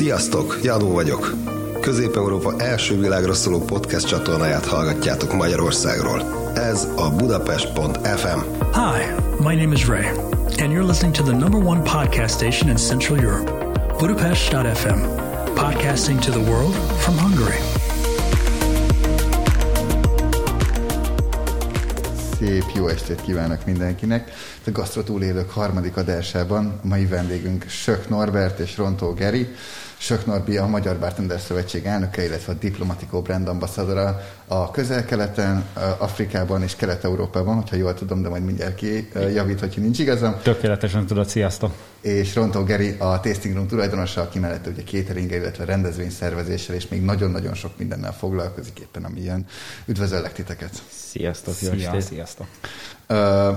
Sziasztok, Jadó vagyok. Közép-Európa első világra szóló podcast csatornáját hallgatjátok Magyarországról. Ez a Budapest.fm. Hi, my name is Ray, and you're listening to the number one podcast station in Central Europe, Budapest.fm, podcasting to the world from Hungary. Szép jó estét kívánok mindenkinek! A Gasztro túlélők harmadik adásában mai vendégünk Sök Norbert és Rontó Geri. Sök Norbi a Magyar Bartender Szövetség elnöke, illetve a Diplomatico brand ambassadora a közel-keleten, Afrikában és Kelet-Európában, hogyha jól tudom, de majd mindjárt ki javít, hogyha nincs igazam. Tökéletesen tudod, sziasztok! És Rontó Geri a Tasting Room tulajdonosa, aki mellett ugye catering illetve rendezvényszervezéssel, és még nagyon-nagyon sok mindennel foglalkozik éppen, ami ilyen. Üdvözöllek titeket! Sziasztok! Szia, sziasztok! Uh,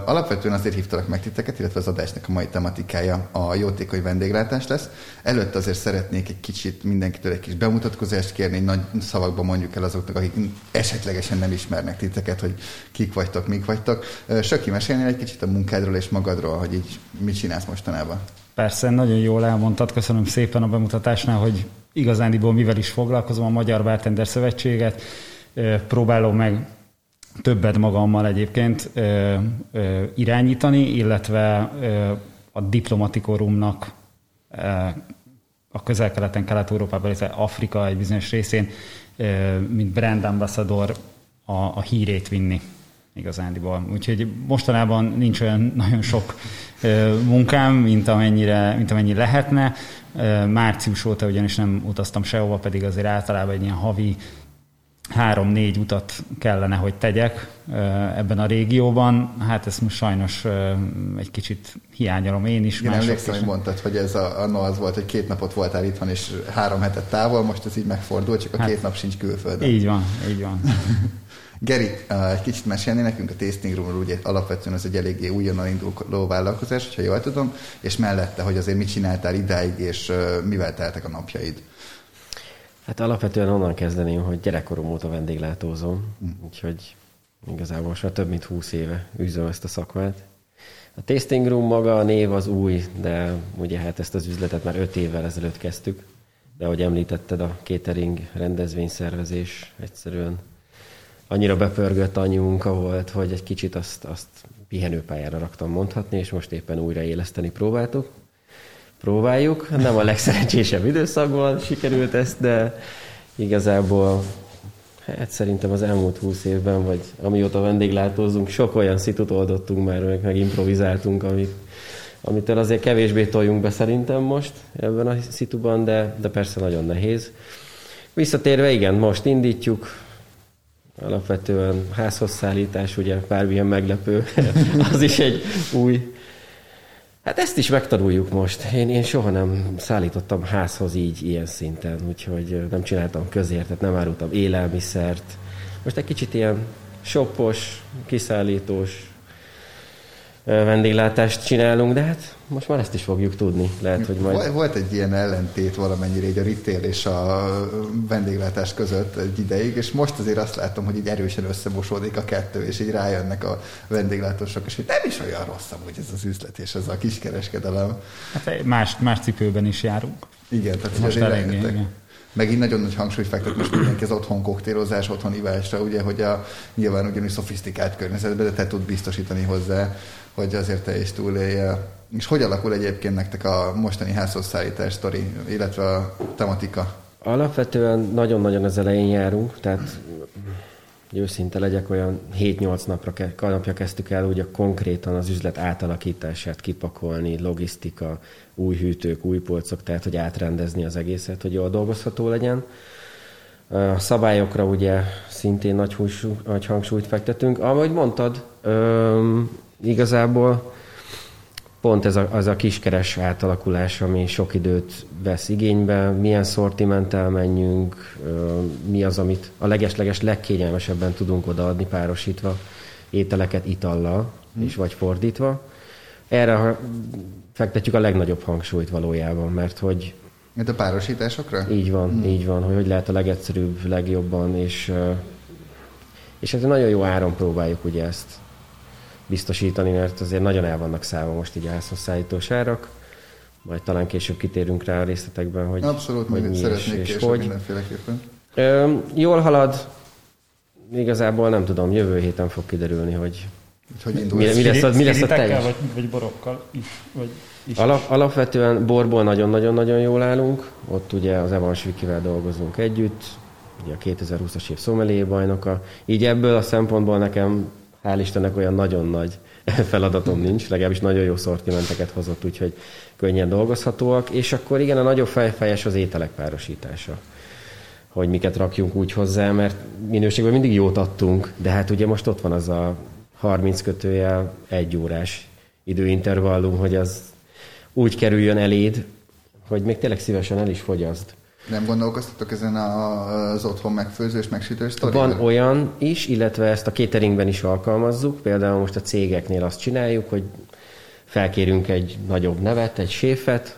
alapvetően azért hívtalak meg titeket, illetve az adásnak a mai tematikája a jótékony vendéglátás lesz. Előtte azért szeretnék egy kicsit mindenkitől egy kis bemutatkozást kérni, nagy szavakban mondjuk el azoknak, akik esetlegesen nem ismernek titeket, hogy kik vagytok, mik vagytok. Söki, mesélnél egy kicsit a munkádról és magadról, hogy így mit csinálsz mostanában? Persze, nagyon jól elmondtad, köszönöm szépen a bemutatásnál, hogy igazándiból mivel is foglalkozom, a Magyar Bartender Szövetséget, próbálom meg többet magammal egyébként ö, ö, irányítani, illetve ö, a diplomatikorum a közel-keleten, Kelet-Európában, illetve Afrika egy bizonyos részén, ö, mint brand ambassador a, a hírét vinni igazándiból. Úgyhogy mostanában nincs olyan nagyon sok ö, munkám, mint amennyire, mint amennyi lehetne. Ö, március óta ugyanis nem utaztam sehova, pedig azért általában egy ilyen havi három-négy utat kellene, hogy tegyek ebben a régióban. Hát ezt most sajnos egy kicsit hiányolom én is. Én emlékszem, hogy mondtad, hogy ez a, anno az volt, hogy két napot voltál itthon, és három hetet távol, most ez így megfordult, csak a hát, két nap sincs külföldön. Így van, így van. Geri, egy kicsit mesélni nekünk a Tasting Roomról, ugye alapvetően ez egy eléggé újonnan induló vállalkozás, ha jól tudom, és mellette, hogy azért mit csináltál idáig, és mivel teltek a napjaid. Hát alapvetően onnan kezdeném, hogy gyerekkorom óta vendéglátózom, mm. úgyhogy igazából most már több mint húsz éve űzöm ezt a szakmát. A Tasting Room maga a név az új, de ugye hát ezt az üzletet már öt évvel ezelőtt kezdtük. De ahogy említetted, a catering rendezvényszervezés egyszerűen annyira bepörgött, annyi munka volt, hogy egy kicsit azt, azt pihenőpályára raktam mondhatni, és most éppen újra éleszteni próbáltuk próbáljuk. Nem a legszerencsésebb időszakban sikerült ezt, de igazából hát szerintem az elmúlt húsz évben, vagy amióta vendéglátózunk, sok olyan szitut oldottunk már, meg, meg improvizáltunk, amit, amitől azért kevésbé toljunk be szerintem most ebben a szituban, de, de persze nagyon nehéz. Visszatérve, igen, most indítjuk, alapvetően házhoz szállítás, ugye bármilyen meglepő, az is egy új Hát ezt is megtanuljuk most. Én, én soha nem szállítottam házhoz így, ilyen szinten, úgyhogy nem csináltam közértet, nem árultam élelmiszert. Most egy kicsit ilyen soppos, kiszállítós, vendéglátást csinálunk, de hát most már ezt is fogjuk tudni. Lehet, hogy majd... Volt egy ilyen ellentét valamennyire így a retail és a vendéglátás között egy ideig, és most azért azt látom, hogy így erősen összemosódik a kettő, és így rájönnek a vendéglátósok, és hogy nem is olyan rossz hogy ez az üzlet és ez a kiskereskedelem. Hát más, más cipőben is járunk. Igen, tehát most elég, igen megint nagyon nagy hangsúlyt fektet most mindenki az otthon koktélozás, otthon ivásra, ugye, hogy a nyilván ugyanúgy szofisztikált környezetben, de te tud biztosítani hozzá hogy azért te is túlélje. És hogy alakul egyébként nektek a mostani házhozszállítás sztori, illetve a tematika? Alapvetően nagyon-nagyon az elején járunk, tehát őszinte legyek, olyan 7-8 napra, napja kezdtük el ugye konkrétan az üzlet átalakítását kipakolni, logisztika, új hűtők, új polcok, tehát hogy átrendezni az egészet, hogy jól dolgozható legyen. A szabályokra ugye szintén nagy, húsú, nagy hangsúlyt fektetünk. Ahogy mondtad, igazából pont ez a, az a kiskeres átalakulás, ami sok időt vesz igénybe, milyen szortimenttel menjünk, mi az, amit a legesleges legkényelmesebben tudunk odaadni párosítva ételeket itallal, hmm. és vagy fordítva. Erre fektetjük a legnagyobb hangsúlyt valójában, mert hogy mint a párosításokra? Így van, hmm. így van, hogy hogy lehet a legegyszerűbb, legjobban, és, és ez nagyon jó áron próbáljuk ugye ezt biztosítani, mert azért nagyon el vannak szállva most így a házhozszállítós árak. majd talán később kitérünk rá a részletekben, hogy Abszolút, hogy mi szeretnék és, és hogy. mindenféleképpen. Ö, jól halad, igazából nem tudom, jövő héten fog kiderülni, hogy, hogy mi, mi, lesz a, mi lesz a teljes. Vagy, vagy borokkal is, vagy is. Alap, alapvetően borból nagyon-nagyon-nagyon jól állunk, ott ugye az Evans Vikivel dolgozunk együtt, ugye a 2020-as év szomelié bajnoka, így ebből a szempontból nekem hál' Istennek olyan nagyon nagy feladatom nincs, legalábbis nagyon jó szortimenteket hozott, úgyhogy könnyen dolgozhatóak, és akkor igen, a nagyobb fejfejes az ételek párosítása hogy miket rakjunk úgy hozzá, mert minőségben mindig jót adtunk, de hát ugye most ott van az a 30 kötőjel egy órás időintervallum, hogy az úgy kerüljön eléd, hogy még tényleg szívesen el is fogyaszd. Nem gondolkoztatok ezen az otthon megfőzős, megsütős sztoriban? Van olyan is, illetve ezt a cateringben is alkalmazzuk. Például most a cégeknél azt csináljuk, hogy felkérünk egy nagyobb nevet, egy séfet,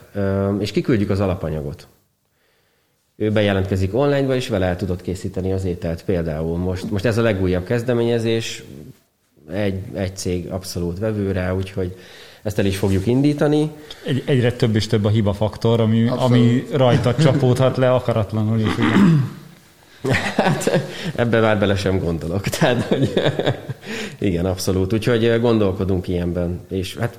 és kiküldjük az alapanyagot. Ő bejelentkezik online-ba, és vele el tudod készíteni az ételt. Például most, most ez a legújabb kezdeményezés, egy, egy cég abszolút vevő rá, úgyhogy ezt el is fogjuk indítani. Egy, egyre több és több a hiba faktor, ami, ami rajta csapódhat le akaratlanul is. Ugye? Hát ebbe már bele sem gondolok. Tehát, hogy igen, abszolút. Úgyhogy gondolkodunk ilyenben. És hát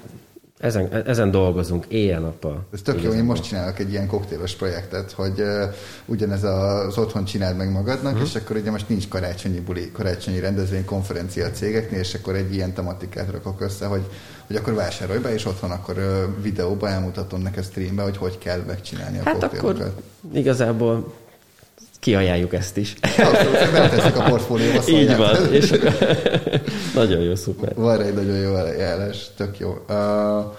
ezen, ezen dolgozunk éjjel-nappal. Ez tök jó, én most csinálok egy ilyen koktélos projektet, hogy uh, ugyanez az otthon csináld meg magadnak, uh-huh. és akkor ugye most nincs karácsonyi buli, karácsonyi rendezvény, konferencia cégeknél, és akkor egy ilyen tematikát rakok össze, hogy, hogy akkor vásárolj be, és otthon akkor uh, videóba elmutatom neked streambe, hogy hogy kell megcsinálni a hát koktélokat. akkor igazából kiajánljuk ezt is. Abszolút, a portfólióba Így van, és nagyon jó, szuper. Van egy nagyon jó eljárás, tök jó. Uh,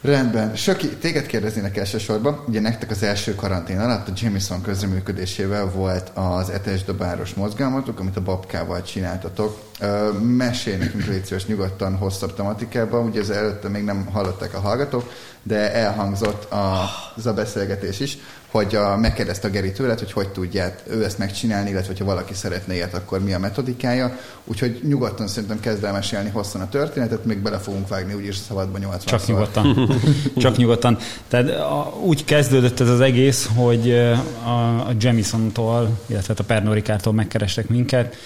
Rendben. Söki, téged kérdeznének elsősorban. Ugye nektek az első karantén alatt a Jameson közreműködésével volt az etes dobáros mozgalmatok, amit a babkával csináltatok. Mesélj nekünk, légy nyugodtan hosszabb tematikában. Ugye az előtte még nem hallották a hallgatók, de elhangzott a, az a beszélgetés is, hogy a, megkérdezte a Geri tőled, hogy hogy tudja ő ezt megcsinálni, illetve ha valaki szeretne ilyet, akkor mi a metodikája. Úgyhogy nyugodtan szerintem kezd el mesélni hosszan a történetet, még bele fogunk vágni úgyis szabadba 80 Csak szor. nyugodtan. Csak nyugodtan. Tehát a, úgy kezdődött ez az egész, hogy a, a Jamison-tól, illetve hát a Pernod megkerestek minket,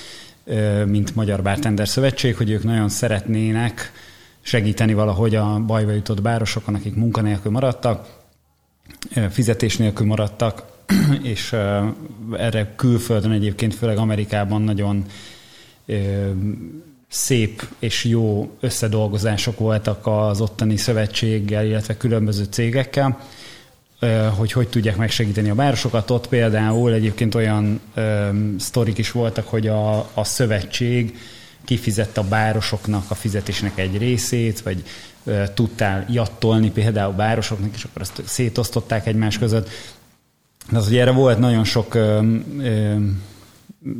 mint Magyar Bartender Szövetség, hogy ők nagyon szeretnének segíteni valahogy a bajba jutott bárosokon, akik munkanélkül maradtak, fizetés nélkül maradtak, és erre külföldön egyébként, főleg Amerikában nagyon szép és jó összedolgozások voltak az ottani szövetséggel, illetve különböző cégekkel, hogy hogy tudják megsegíteni a városokat. Ott például egyébként olyan sztorik is voltak, hogy a, a szövetség kifizette a bárosoknak a fizetésnek egy részét, vagy tudtál jattolni például bárosoknak, és akkor azt szétosztották egymás között. De az, hogy erre volt nagyon sok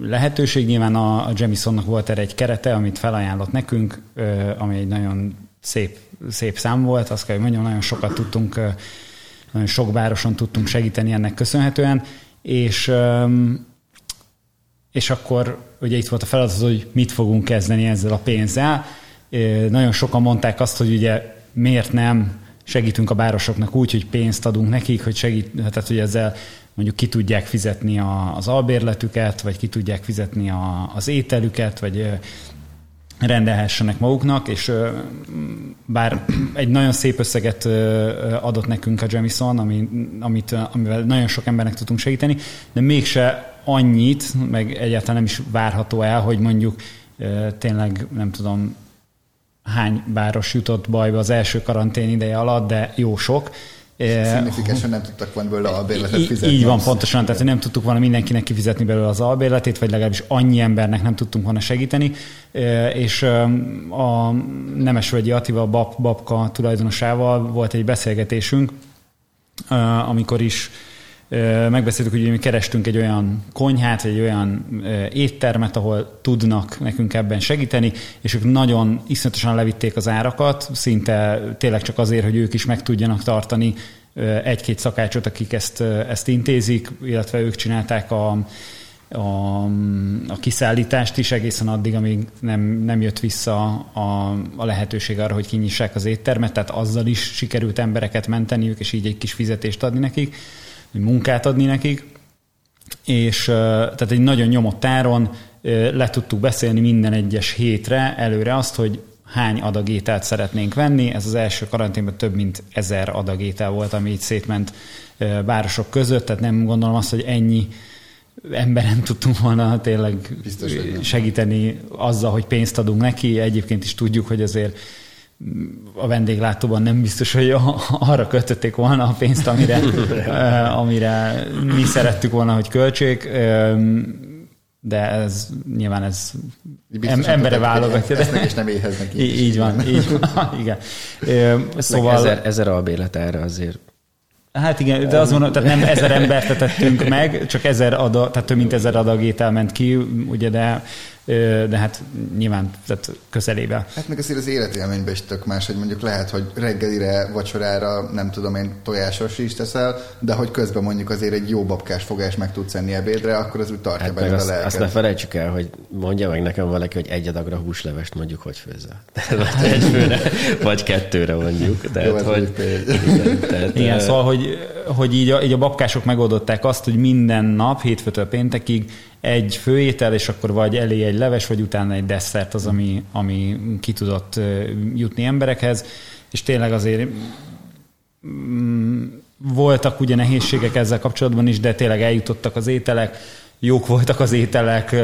lehetőség, nyilván a, Jemisonnak volt erre egy kerete, amit felajánlott nekünk, ami egy nagyon szép, szép szám volt, azt kell, hogy mondjam, nagyon sokat tudtunk, nagyon sok városon tudtunk segíteni ennek köszönhetően, és és akkor ugye itt volt a feladat, hogy mit fogunk kezdeni ezzel a pénzzel, nagyon sokan mondták azt, hogy ugye miért nem segítünk a városoknak úgy, hogy pénzt adunk nekik, hogy segít, tehát hogy ezzel mondjuk ki tudják fizetni a, az albérletüket, vagy ki tudják fizetni a, az ételüket, vagy rendelhessenek maguknak, és bár egy nagyon szép összeget adott nekünk a Jamison, ami, amit, amivel nagyon sok embernek tudtunk segíteni, de mégse annyit, meg egyáltalán nem is várható el, hogy mondjuk tényleg, nem tudom, hány város jutott bajba az első karantén ideje alatt, de jó sok. Szignifikásan nem tudtak volna belőle albérletet fizetni. Így van, pontosan, tehát nem tudtuk volna mindenkinek kifizetni belőle az albérletét, vagy legalábbis annyi embernek nem tudtunk volna segíteni, és a Nemesvölgyi Attiva, a Bab, Babka tulajdonosával volt egy beszélgetésünk, amikor is megbeszéltük, hogy mi kerestünk egy olyan konyhát, egy olyan éttermet, ahol tudnak nekünk ebben segíteni, és ők nagyon iszonyatosan levitték az árakat, szinte tényleg csak azért, hogy ők is meg tudjanak tartani egy-két szakácsot, akik ezt, ezt intézik, illetve ők csinálták a, a, a kiszállítást is egészen addig, amíg nem, nem jött vissza a, a lehetőség arra, hogy kinyissák az éttermet, tehát azzal is sikerült embereket menteniük, és így egy kis fizetést adni nekik, munkát adni nekik, és tehát egy nagyon nyomott áron le tudtuk beszélni minden egyes hétre előre azt, hogy hány adag ételt szeretnénk venni. Ez az első karanténban több mint ezer adag étel volt, ami így szétment városok között, tehát nem gondolom azt, hogy ennyi emberen tudtunk volna tényleg Biztos, segíteni azzal, hogy pénzt adunk neki. Egyébként is tudjuk, hogy azért a vendéglátóban nem biztos, hogy arra kötötték volna a pénzt, amire, amire mi szerettük volna, hogy költsék de ez nyilván ez em, embere válogatja. Esznek és nem éheznek. Így, így van, így van, igen. Szóval... Ezer, ezer albélet erre azért Hát igen, de azt mondom, tehát nem ezer embert tettünk meg, csak ezer adag, tehát több mint ezer adag étel ment ki, ugye, de de hát nyilván tehát közelébe. Hát meg azért az életélményben is tök más, hogy mondjuk lehet, hogy reggelire, vacsorára, nem tudom én, tojásos is teszel, de hogy közben mondjuk azért egy jó babkás fogás meg tudsz enni ebédre, akkor az úgy tartja hát belőle azt, a azt ne felejtsük el, hogy mondja meg nekem valaki, hogy egy adagra húslevest mondjuk hogy főzze. Tehát egy főre, vagy kettőre mondjuk. Tehát, jó, hogy, igen, tehát, igen, szóval, hogy, hogy így, a, így a babkások megoldották azt, hogy minden nap, hétfőtől péntekig egy főétel, és akkor vagy elé egy leves, vagy utána egy desszert az, ami, ami ki tudott jutni emberekhez, és tényleg azért mm, voltak ugye nehézségek ezzel kapcsolatban is, de tényleg eljutottak az ételek, jók voltak az ételek,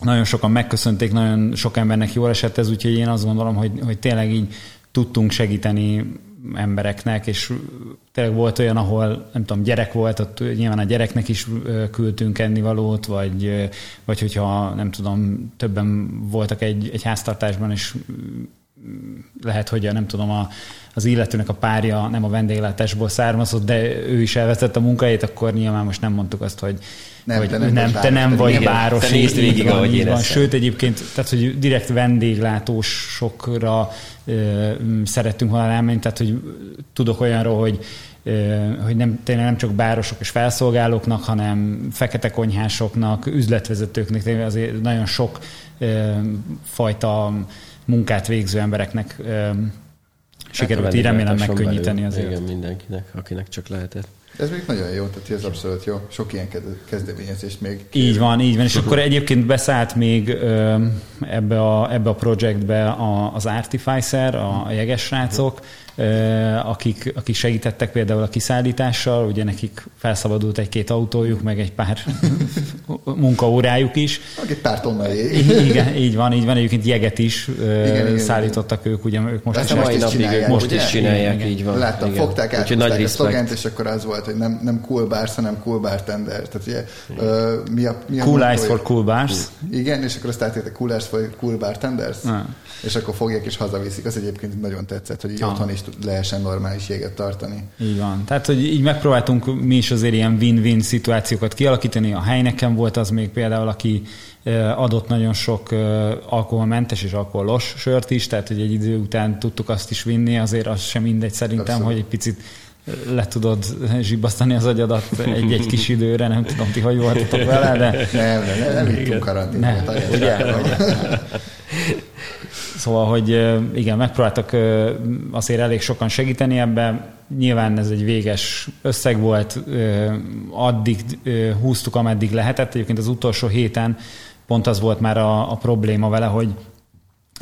nagyon sokan megköszönték, nagyon sok embernek jól esett ez, úgyhogy én azt gondolom, hogy, hogy tényleg így tudtunk segíteni embereknek, és tényleg volt olyan, ahol nem tudom, gyerek volt, ott nyilván a gyereknek is küldtünk ennivalót, vagy, vagy hogyha nem tudom, többen voltak egy, egy háztartásban, és lehet, hogy a, nem tudom, a, az illetőnek a párja nem a vendéglátásból származott, de ő is elveszett a munkahelyét, akkor nyilván most nem mondtuk azt, hogy nem, hogy te nem, nem, te nem vagy város. Te nézd végig, van, ahogy van. Sőt, egyébként, tehát, hogy direkt vendéglátósokra ö, szerettünk volna elmenni, tehát, hogy tudok olyanról, hogy hogy nem, tényleg nem csak bárosok és felszolgálóknak, hanem fekete konyhásoknak, üzletvezetőknek, tényleg azért nagyon sok ö, fajta munkát végző embereknek ö, sikerült hát így remélem megkönnyíteni azért. Igen, mindenkinek, akinek csak lehetett. Ez még nagyon jó, tehát ez abszolút jó. Sok ilyen kezdeményezés még. Így van, így van. És akkor egyébként beszállt még ebbe a, ebbe a projektbe az Artificer, a, a jeges srácok, akik, akik segítettek például a kiszállítással, ugye nekik felszabadult egy-két autójuk, meg egy pár munkaórájuk is. Egy pár tonna Igen, így van, így van. Egyébként jeget is igen, szállítottak igen. ők, ugye ők most, is, most is csinálják. Most is csinálják, igen, így van. Láttam, igen. fogták, át nagy a szlogent, és akkor az volt, hogy nem, nem cool bars, hanem cool bartender. Tehát ugye, uh, mi a, mi a cool eyes for cool bars. Igen, és akkor azt átértek cool eyes for cool bartenders, és akkor fogják és hazaviszik. Az egyébként nagyon tetszett, hogy így ah. otthon is lehessen normális jéget tartani. Így van. Tehát, hogy így megpróbáltunk mi is azért ilyen win-win szituációkat kialakítani. A Heineken volt az még például, aki adott nagyon sok alkoholmentes és alkoholos sört is, tehát hogy egy idő után tudtuk azt is vinni, azért az sem mindegy szerintem, Abszolút. hogy egy picit le tudod zsibbasztani az agyadat egy-egy kis időre, nem tudom ti, hogy voltatok vele, de... Nem, nem, nem, nem nem karanténban. Ugye? Szóval, hogy igen, megpróbáltak azért elég sokan segíteni ebben. Nyilván ez egy véges összeg volt, addig húztuk, ameddig lehetett. Egyébként az utolsó héten pont az volt már a, a probléma vele, hogy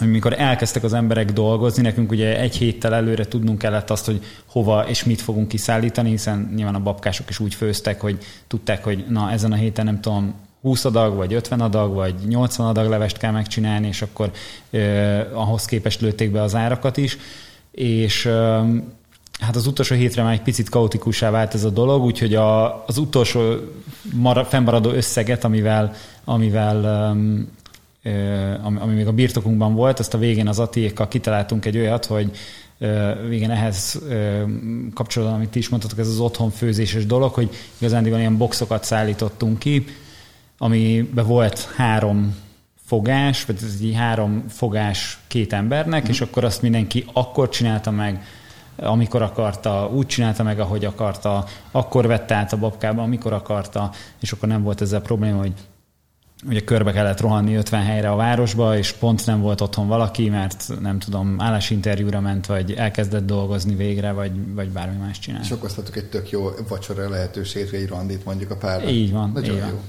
amikor elkezdtek az emberek dolgozni, nekünk ugye egy héttel előre tudnunk kellett azt, hogy hova és mit fogunk kiszállítani, hiszen nyilván a babkások is úgy főztek, hogy tudták, hogy na ezen a héten nem tudom, 20 adag, vagy 50 adag, vagy 80 adag levest kell megcsinálni, és akkor eh, ahhoz képest lőtték be az árakat is, és eh, hát az utolsó hétre már egy picit kaotikussá vált ez a dolog, úgyhogy a, az utolsó mara, fennmaradó összeget, amivel, amivel eh, ami, ami még a birtokunkban volt, azt a végén az Atiékkal kitaláltunk egy olyat, hogy igen, ehhez kapcsolatban, amit ti is mondtatok, ez az otthonfőzéses dolog, hogy igazán ilyen boxokat szállítottunk ki, amiben volt három fogás, vagy ez egy három fogás két embernek, mm. és akkor azt mindenki akkor csinálta meg, amikor akarta, úgy csinálta meg, ahogy akarta, akkor vette át a babkába, amikor akarta, és akkor nem volt ezzel probléma, hogy ugye körbe kellett rohanni 50 helyre a városba, és pont nem volt otthon valaki, mert nem tudom, állásinterjúra ment, vagy elkezdett dolgozni végre, vagy, vagy bármi más csinál. És okoztatok egy tök jó vacsora lehetőséget, egy randit mondjuk a párra. Így van, Nagyon így jó. van.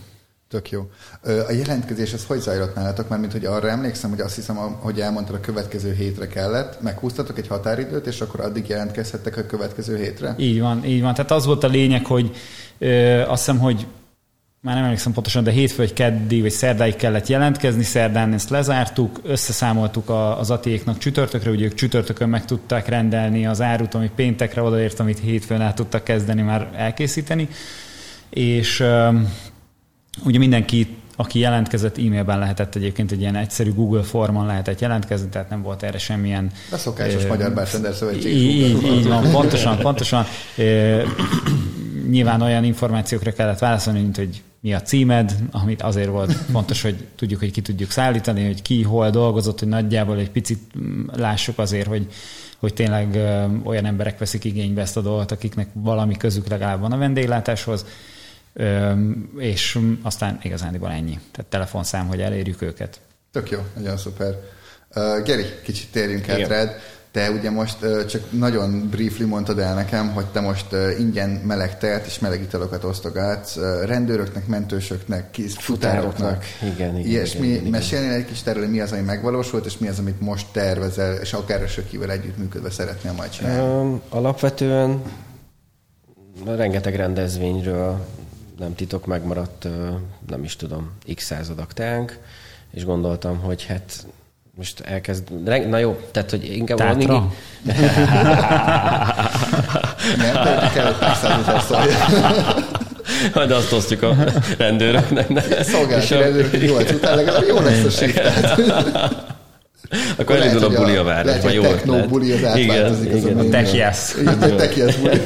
Tök jó. A jelentkezés az hogy zajlott nálatok? Mert mint hogy arra emlékszem, hogy azt hiszem, hogy elmondtad, a következő hétre kellett, meghúztatok egy határidőt, és akkor addig jelentkezhettek a következő hétre? Így van, így van. Tehát az volt a lényeg, hogy ö, azt hiszem, hogy már nem emlékszem pontosan, de hétfő vagy keddi vagy szerdáig kellett jelentkezni, szerdán ezt lezártuk, összeszámoltuk az atiéknak csütörtökre, ugye ők csütörtökön meg tudták rendelni az árut, ami péntekre odaért, amit hétfőn el tudtak kezdeni már elkészíteni, és ugye mindenki aki jelentkezett, e-mailben lehetett egyébként egy ilyen egyszerű Google formon lehetett jelentkezni, tehát nem volt erre semmilyen... A szokásos uh, Magyar Bartender Szövetség. Így, így van, pontosan, pontosan. Uh, nyilván olyan információkra kellett válaszolni, mint hogy mi a címed, amit azért volt fontos, hogy tudjuk, hogy ki tudjuk szállítani, hogy ki hol dolgozott, hogy nagyjából egy picit lássuk azért, hogy, hogy tényleg olyan emberek veszik igénybe ezt a dolgot, akiknek valami közük legalább van a vendéglátáshoz, és aztán igazándiból ennyi. Tehát telefonszám, hogy elérjük őket. Tök jó, nagyon szuper. Uh, Geri, kicsit térjünk át rád. Te ugye most uh, csak nagyon briefly mondtad el nekem, hogy te most uh, ingyen meleg tejet és meleg italokat osztogatsz uh, rendőröknek, mentősöknek, kis futároknak. Igen, igen, Ilyesmi. igen, igen. Mesélnél egy kis erről, mi az, ami megvalósult, és mi az, amit most tervezel, és akár Sökivel együttműködve szeretnél majd csinálni? Um, alapvetően rengeteg rendezvényről nem titok, megmaradt, nem is tudom, x századak teánk, és gondoltam, hogy hát most elkezd... Na jó, tehát, hogy inkább... Tátra? Nem, de kell, hogy szólj. De azt osztjuk a rendőröknek. Szolgálati rendőrök 8 után legalább jó lesz a shift. Akkor elindul a buli a város, vagy jó ötlet. buli az átváltozik. Igen, igen. A techiász. Igen, a techiász buli.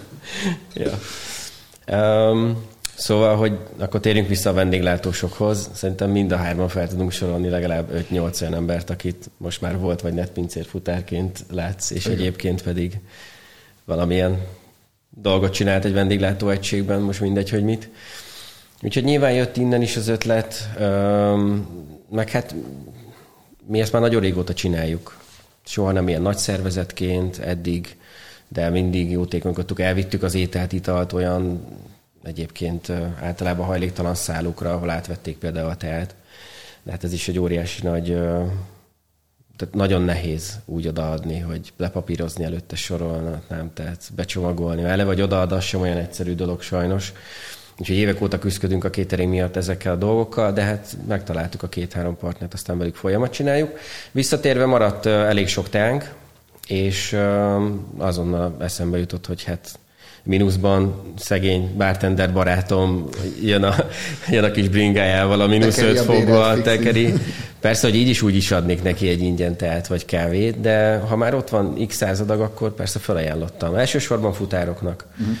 ja. Um, Szóval, hogy akkor térjünk vissza a vendéglátósokhoz. Szerintem mind a hárman fel tudunk sorolni legalább 5-8 olyan embert, akit most már volt vagy netpincér futárként látsz, és Igen. egyébként pedig valamilyen dolgot csinált egy vendéglátó egységben, most mindegy, hogy mit. Úgyhogy nyilván jött innen is az ötlet, meg hát mi ezt már nagyon régóta csináljuk. Soha nem ilyen nagy szervezetként eddig, de mindig jótékonykodtuk, elvittük az ételt, italt olyan egyébként általában hajléktalan szállukra, ahol átvették például a teát. De hát ez is egy óriási nagy, tehát nagyon nehéz úgy odaadni, hogy lepapírozni előtte sorolna, nem, tehát becsomagolni. Ele vagy odaad, az sem olyan egyszerű dolog sajnos. Úgyhogy évek óta küzdködünk a catering miatt ezekkel a dolgokkal, de hát megtaláltuk a két-három partnert, aztán velük folyamat csináljuk. Visszatérve maradt elég sok teánk, és azonnal eszembe jutott, hogy hát mínuszban szegény bartender barátom jön a, jön a kis bringájával a mínusz öt fogva, tekeri. Persze, hogy így is úgy is adnék neki egy ingyen teát vagy kávét, de ha már ott van x századag, akkor persze felajánlottam. Elsősorban futároknak. Uh-huh.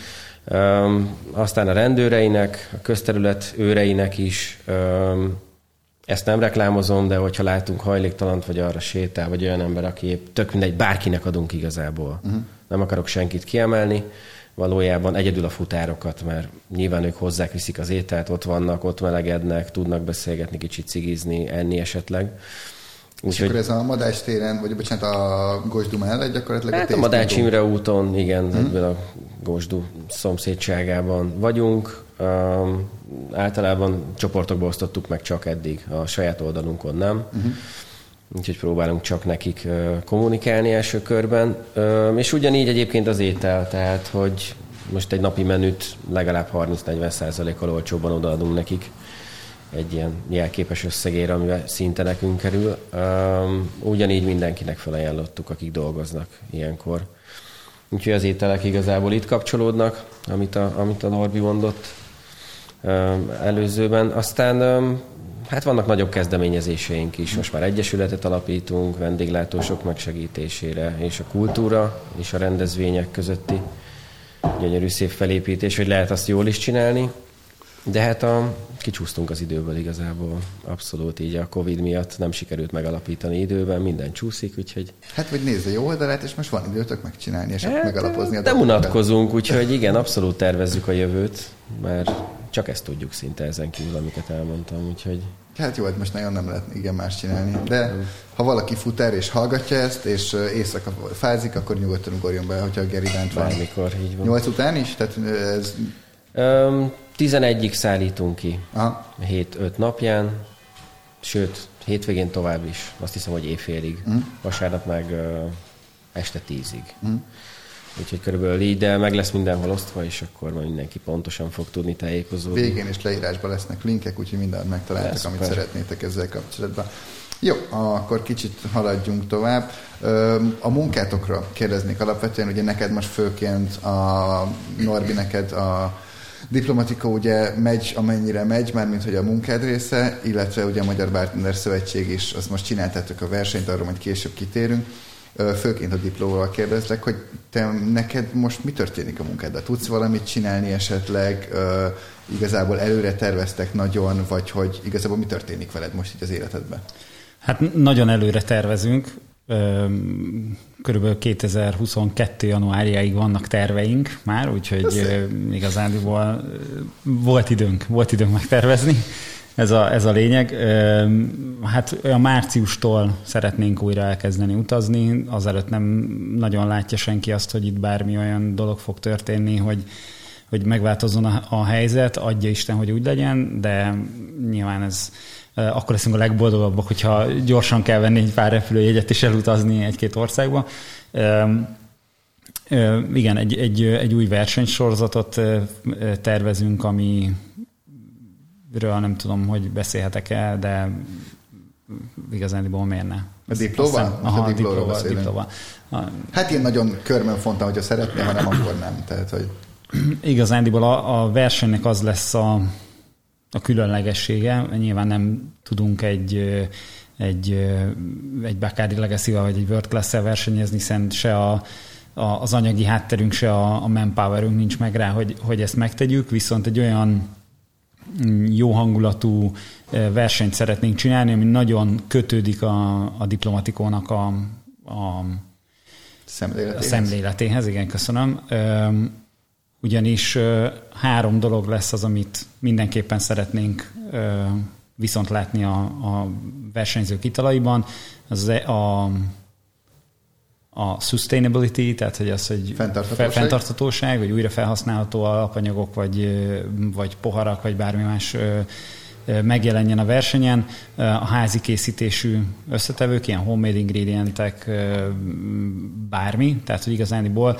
Um, aztán a rendőreinek, a közterület őreinek is. Um, ezt nem reklámozom, de hogyha látunk hajléktalant, vagy arra sétál, vagy olyan ember, aki épp tök mindegy, bárkinek adunk igazából. Uh-huh. Nem akarok senkit kiemelni valójában egyedül a futárokat, mert nyilván ők hozzák, viszik az ételt, ott vannak, ott melegednek, tudnak beszélgetni, kicsit cigizni, enni esetleg. Úgy, és akkor ez a Madács téren, vagy bocsánat, a Gosdu mellett gyakorlatilag hát a, a Madács Imre úton, igen, hmm. ebből a Gosdu szomszédságában vagyunk. Um, általában csoportokba osztottuk meg csak eddig, a saját oldalunkon nem. Hmm úgyhogy próbálunk csak nekik kommunikálni első körben. És ugyanígy egyébként az étel, tehát hogy most egy napi menüt legalább 30-40 százalékkal olcsóbban odaadunk nekik egy ilyen jelképes összegére, amivel szinte nekünk kerül. Ugyanígy mindenkinek felajánlottuk, akik dolgoznak ilyenkor. Úgyhogy az ételek igazából itt kapcsolódnak, amit a, amit a Norbi mondott előzőben. Aztán Hát vannak nagyobb kezdeményezéseink is. Most már egyesületet alapítunk vendéglátósok megsegítésére, és a kultúra és a rendezvények közötti gyönyörű szép felépítés, hogy lehet azt jól is csinálni. De hát a, kicsúsztunk az időből igazából. Abszolút így a Covid miatt nem sikerült megalapítani időben, minden csúszik, úgyhogy... Hát, vagy nézze jó oldalát, és most van időtök megcsinálni, és hát, megalapozni a De unatkozunk, úgyhogy igen, abszolút tervezzük a jövőt, mert csak ezt tudjuk szinte ezen kívül, amiket elmondtam, úgyhogy... Hát jó, hát most nagyon nem lehet igen más csinálni. De ha valaki fut erre és hallgatja ezt, és éjszaka fázik, akkor nyugodtan ugorjon be, hogyha a Geridánt van. Bármikor, így van. Nyolc után is? Tehát ez... Öm, 11-ig szállítunk ki. Aha. 7-5 napján, sőt, hétvégén tovább is. Azt hiszem, hogy éjfélig. Mm. Vasárnap meg ö, este 10-ig. Mm. Úgyhogy körülbelül így, de meg lesz mindenhol osztva, és akkor majd mindenki pontosan fog tudni tájékozódni. Végén és leírásban lesznek linkek, úgyhogy mindent megtaláltak, lesz, amit per. szeretnétek ezzel kapcsolatban. Jó, akkor kicsit haladjunk tovább. A munkátokra kérdeznék alapvetően, ugye neked most főként a Norbi, neked a diplomatika ugye megy, amennyire megy, mármint hogy a munkád része, illetve ugye a Magyar Bartender Szövetség is, azt most csináltátok a versenyt, arról majd később kitérünk. Főként a diplóval kérdezlek, hogy te neked most mi történik a munkáddal? Tudsz valamit csinálni esetleg? Igazából előre terveztek nagyon, vagy hogy igazából mi történik veled most itt az életedben? Hát nagyon előre tervezünk. Körülbelül 2022. januárjáig vannak terveink már, úgyhogy igazán volt időnk, volt időnk megtervezni. Ez a, ez a lényeg. Hát a márciustól szeretnénk újra elkezdeni utazni, azelőtt nem nagyon látja senki azt, hogy itt bármi olyan dolog fog történni, hogy, hogy megváltozzon a, a helyzet, adja Isten, hogy úgy legyen, de nyilván ez akkor leszünk a legboldogabbak, hogyha gyorsan kell venni egy pár repülőjegyet és elutazni egy-két országba. Igen, egy, egy, egy új versenysorozatot tervezünk, ami ről nem tudom, hogy beszélhetek el, de igazán miért ne. A diplóval? Aha, a diplóval, diplóval. Hát én nagyon körmön fontam, hogyha szeretném, hanem akkor nem. Tehát, hogy... Igazándiból a, a versenynek az lesz a, a különlegessége. Nyilván nem tudunk egy, egy, egy Bacardi legacy vagy egy World class versenyezni, hiszen se a, a, az anyagi hátterünk, se a, a manpowerünk nincs meg rá, hogy, hogy ezt megtegyük, viszont egy olyan jó hangulatú versenyt szeretnénk csinálni, ami nagyon kötődik a, a diplomatikónak a, a, szemléletéhez. a szemléletéhez. Igen, köszönöm. Ugyanis három dolog lesz az, amit mindenképpen szeretnénk viszont látni a, a versenyzők italaiban. Az e, a, a sustainability, tehát hogy az, hogy fenntarthatóság, fenntarthatóság vagy újra felhasználható alapanyagok, vagy, vagy poharak, vagy bármi más megjelenjen a versenyen. A házi készítésű összetevők, ilyen homemade ingredientek, bármi, tehát hogy igazániból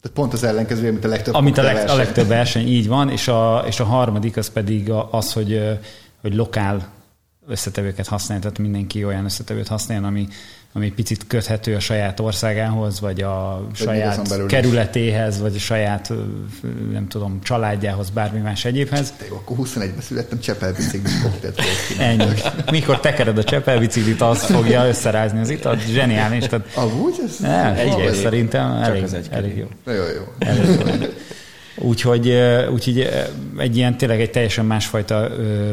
tehát pont az ellenkező, mint a legtöbb Amit a, leg, a legtöbb verseny, így van, és a, és a harmadik az pedig az, hogy, hogy lokál összetevőket használni, tehát mindenki olyan összetevőt használjon, ami, ami picit köthető a saját országához, vagy a vagy saját kerületéhez, vagy a saját, nem tudom, családjához, bármi más egyébhez. Te jó, akkor 21-ben születtem, csepelbiciklis koktélt Ennyi. Mikor tekered a csepelbiciklit, az fogja összerázni az itat. Zseniális. Tehát, Amúgy ez? Egy, szerintem elég, elég jó. Jó, jó. Elég jó. Úgyhogy, úgyhogy egy ilyen tényleg egy teljesen másfajta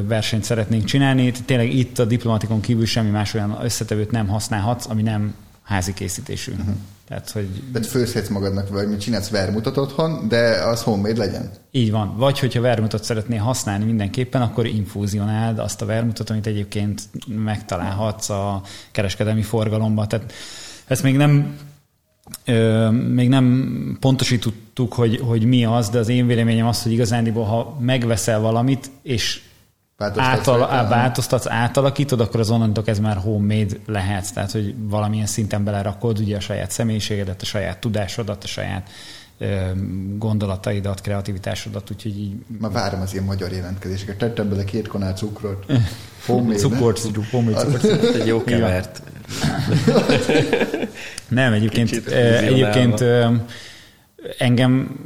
versenyt szeretnénk csinálni. Tényleg itt a diplomatikon kívül semmi más olyan összetevőt nem használhatsz, ami nem házi készítésű. Uh-huh. Tehát, hogy... Tehát főzhetsz magadnak, vagy mi csinálsz vermutat otthon, de az homemade legyen? Így van. Vagy hogyha vermutat szeretnél használni mindenképpen, akkor infúzionáld azt a vermutat, amit egyébként megtalálhatsz a kereskedelmi forgalomba. Tehát ezt még nem Ö, még nem pontosítottuk, hogy, hogy mi az, de az én véleményem az, hogy igazándiból, ha megveszel valamit, és átal, á, változtatsz, átalakítod, akkor az onnantól ez már homemade lehet. Tehát, hogy valamilyen szinten belerakod ugye a saját személyiségedet, a saját tudásodat, a saját gondolataidat, kreativitásodat, úgyhogy így... Ma várom az ilyen magyar jelentkezéseket. Tettem bele két kanál cukrot. Homemade, cukrot, homemade cukrot. Egy jó kevert. Nem, egyébként, egyébként engem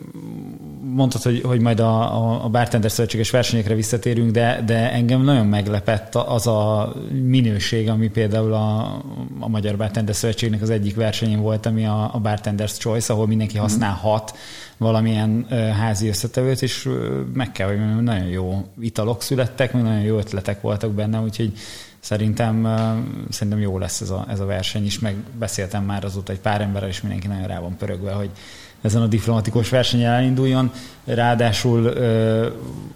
mondtad, hogy, hogy majd a, a, a Bartender Szövetséges versenyekre visszatérünk, de, de engem nagyon meglepett az a minőség, ami például a, a Magyar Bartender Szövetségnek az egyik versenyén volt, ami a, a Bartender's Choice, ahol mindenki mhm. használhat valamilyen házi összetevőt, és meg kell, hogy nagyon jó italok születtek, nagyon jó ötletek voltak benne, úgyhogy szerintem, szerintem jó lesz ez a, ez a verseny is, meg beszéltem már azóta egy pár emberrel, és mindenki nagyon rá van pörögve, hogy ezen a diplomatikus versenyen elinduljon. Ráadásul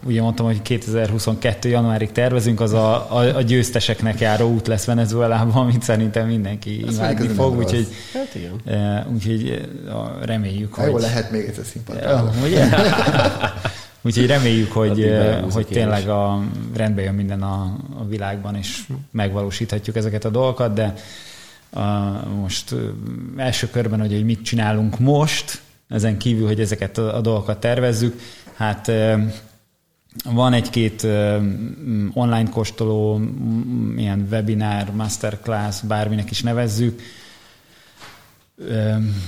ugye mondtam, hogy 2022. januárig tervezünk, az a, a, a győzteseknek járó út lesz Venezuelában, amit szerintem mindenki imádni fog, úgyhogy, hát úgyhogy reméljük, hogy... Jó, lehet még egyszer színpadra. Ugye? Úgyhogy reméljük, hogy, hogy tényleg a, rendbe jön minden a, a világban, és megvalósíthatjuk ezeket a dolgokat, de a, most első körben, hogy, hogy mit csinálunk most, ezen kívül, hogy ezeket a, a dolgokat tervezzük, hát van egy-két online kóstoló, ilyen webinár, masterclass, bárminek is nevezzük.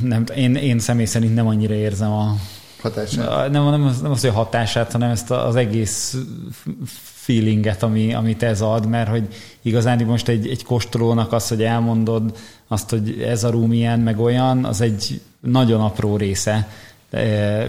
Nem, én, én személy szerint nem annyira érzem a, hatását. Nem, nem, az, nem az, hogy hatását, hanem ezt az egész feelinget, ami, amit ez ad, mert hogy igazán most egy, egy kóstolónak az, hogy elmondod azt, hogy ez a rúm ilyen, meg olyan, az egy nagyon apró része.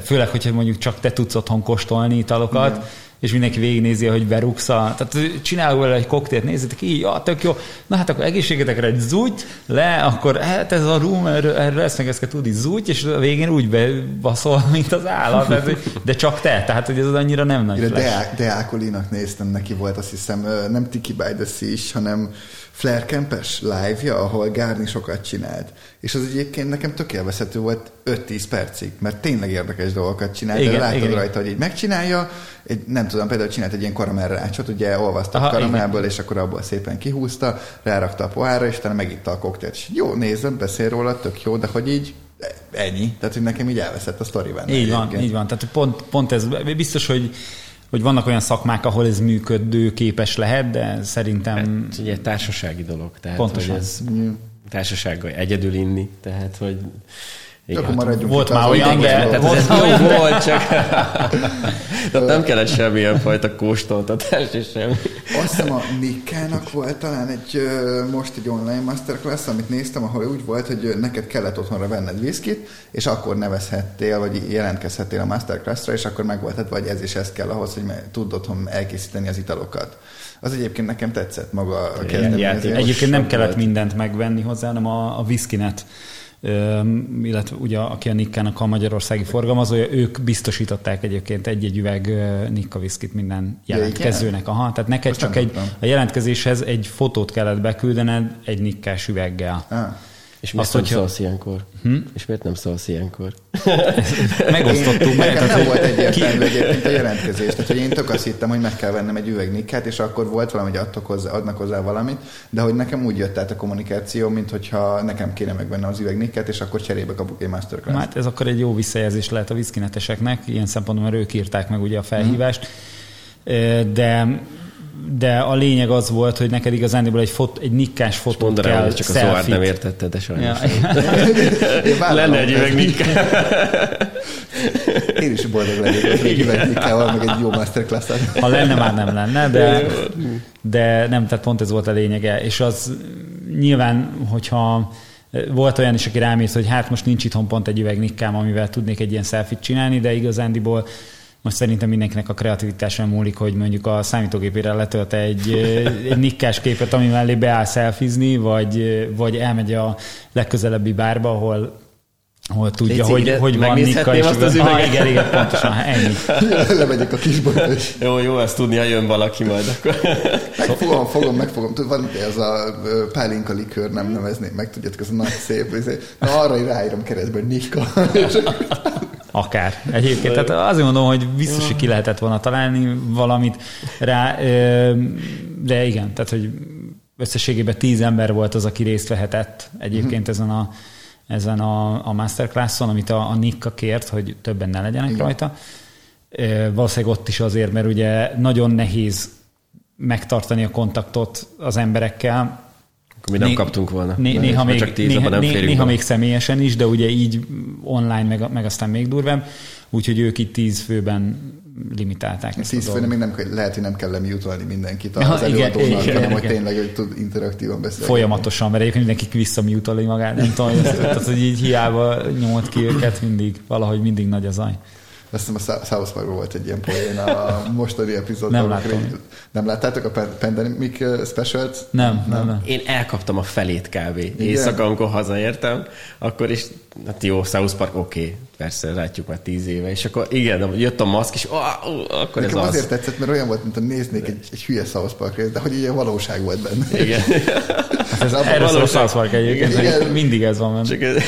Főleg, hogyha mondjuk csak te tudsz otthon kóstolni italokat, Igen és mindenki végignézi, hogy berúgsz a... Tehát csinálok vele egy koktélt, nézzétek így, ja, tök jó. Na hát akkor egészségetekre egy zúgy, le, akkor hát ez a room, erről, erről ezt meg ezt kell tudni, zúgy, és a végén úgy bebaszol, mint az állat, tehát, de csak te, tehát hogy ez az annyira nem nagy De Deákolinak néztem, neki volt azt hiszem nem Tiki by the Sea is, hanem Flair Kempes live-ja, ahol Gárni sokat csinált. És az egyébként nekem tök élvezhető volt 5-10 percig, mert tényleg érdekes dolgokat csinált, igen, de látod igen. rajta, hogy így megcsinálja, egy, nem tudom, például csinált egy ilyen karamellrácsot, ugye olvasztott karamellből, és akkor abból szépen kihúzta, rárakta a pohára, és utána megitta a koktélt. És jó, nézem, beszél róla, tök jó, de hogy így ennyi. Tehát, hogy nekem így elveszett a sztori benne. Így van, így van. Tehát pont, pont ez, biztos, hogy hogy vannak olyan szakmák, ahol ez működő képes lehet, de szerintem... Hát, ugye társasági dolog, tehát Pontosan. hogy ez társasággal egyedül inni, tehát hogy igen, Akkor maradjunk volt már olyan, de tehát ez jó volt, csak tehát nem kellett semmilyen fajta kóstoltatás és semmi. Azt hiszem a Nikkának volt talán egy, most egy online masterclass, amit néztem, ahol úgy volt, hogy neked kellett otthonra venned viszkit, és akkor nevezhettél, vagy jelentkezhettél a masterclassra, és akkor meg volt, vagy ez is ez kell ahhoz, hogy tud otthon elkészíteni az italokat. Az egyébként nekem tetszett maga a kezdeményezés. Egyébként nem kellett mindent megvenni hozzá, hanem a, a viszkinet illetve ugye aki a Nikkának a magyarországi forgalmazója, ők biztosították egyébként egy-egy üveg Nikka viszkit minden jelentkezőnek. Aha, tehát neked Most csak egy, a jelentkezéshez egy fotót kellett beküldened egy Nikkás üveggel. Ah. És miért Azt, nem hogyha... szólsz ilyenkor? Hm? És miért nem szólsz ilyenkor? Megosztottuk. Meg, nekem nem volt egyértelmű egyébként a jelentkezés. Tehát, hogy én tök azt hittem, hogy meg kell vennem egy üvegnikkát, és akkor volt valami, hogy adtok hozzá, adnak hozzá valamit, de hogy nekem úgy jött át a kommunikáció, mint hogyha nekem kéne megvennem az üvegnikkát, és akkor cserébe kapok egy masterclass. Hát ez akkor egy jó visszajelzés lehet a viszkineteseknek, ilyen szempontból, mert ők írták meg ugye a felhívást. Hmm. De de a lényeg az volt, hogy neked igazándiból egy, fot, egy nikkás fotót mondanám, kell, hogy csak selfie. a Zohar nem értette, de sajnos. Ja. Lenne egy üveg nikká. Én is boldog lennék egy üveg nikkával, meg egy jó masterclass Ha lenne, már nem lenne, de, de nem, tehát pont ez volt a lényege. És az nyilván, hogyha volt olyan is, aki rámész, hogy hát most nincs itthon pont egy üveg nikkám, amivel tudnék egy ilyen selfit csinálni, de igazándiból most szerintem mindenkinek a kreativitáson múlik, hogy mondjuk a számítógépére letölt egy, egy nikkás képet, ami mellé beáll szelfizni, vagy, vagy elmegy a legközelebbi bárba, ahol hol tudja, Léci, hogy, igen, hogy van Nikka, és azt az üveget. Ah, igen, igen, pontosan, ennyi. Lemegyek a kisboltba is. Jó, jó, ezt tudni, ha jön valaki majd akkor. Megfogom, fogom, megfogom. Van ez a pálinka likőr, nem nevezném meg, tudjátok, ez a nagy szép. Izé. Na, arra ráírom keresztbe, hogy Nikka. Akár. Egyébként, tehát azért mondom, hogy biztos, hogy ki lehetett volna találni valamit rá, de igen, tehát, hogy összességében tíz ember volt az, aki részt vehetett egyébként ezen a, ezen a, a masterclasson, amit a, a Nikka kért, hogy többen ne legyenek igen. rajta. Valószínűleg ott is azért, mert ugye nagyon nehéz megtartani a kontaktot az emberekkel, mi nem né, kaptunk volna. Né, néha, még, csak tíz, néha, nem néha, néha még személyesen is, de ugye így online, meg, meg aztán még durvább. Úgyhogy ők itt tíz főben limitálták. Ezt tíz főben még nem, lehet, hogy nem kell lemutolni mindenkit az ja, előadónak, igen, hanem hogy tényleg hogy tud interaktívan beszélni. Folyamatosan, mert egyébként mindenki visszamutolni magát, nem tudom, tehát, hogy így hiába nyomott ki őket mindig, valahogy mindig nagy az zaj. Azt hiszem a South Parkban volt egy ilyen poén a mostani epizódban. Nem láttam. Nem láttátok a Pandemic Specials? Nem, nem, nem. Én elkaptam a felét kb. Éjszaka, amikor hazaértem, akkor is, hát jó, South Park oké, okay. persze, látjuk már tíz éve, és akkor igen, jött a maszk, és oh, oh, akkor Nekem ez azért az. tetszett, mert olyan volt, mint a néznék egy, egy hülye South Park de hogy ilyen valóság volt benne. Igen. hát ez Erről szól South Park egyébként, igen. mindig ez van benne. Csak ez...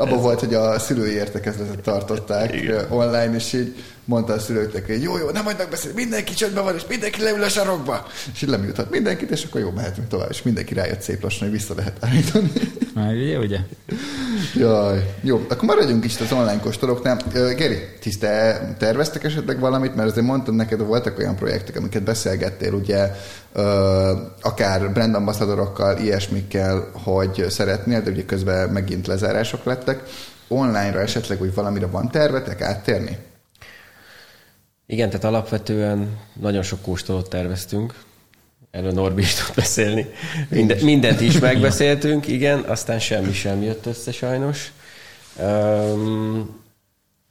Abban volt, hogy a szülői értekezletet tartották igen. online, és így mondta a szülőknek, hogy jó, jó, nem hagynak beszélni, mindenki csöndben van, és mindenki leül a sarokba. És így leműthat mindenkit, és akkor jó, mehetünk tovább, és mindenki rájött szép lassan, hogy vissza lehet állítani. Már ugye, ugye? Jaj, jó, akkor maradjunk is az online kóstolóknál. Geri, ti te terveztek esetleg valamit, mert azért mondtam neked, voltak olyan projektek, amiket beszélgettél, ugye, akár brand ambassadorokkal, ilyesmikkel, hogy szeretnél, de ugye közben megint lezárások lettek. Online-ra esetleg, hogy valamire van tervetek áttérni? Igen, tehát alapvetően nagyon sok kóstolót terveztünk, erről Norbi is tud beszélni. Minden, mindent is megbeszéltünk, igen, aztán semmi sem jött össze sajnos. Um,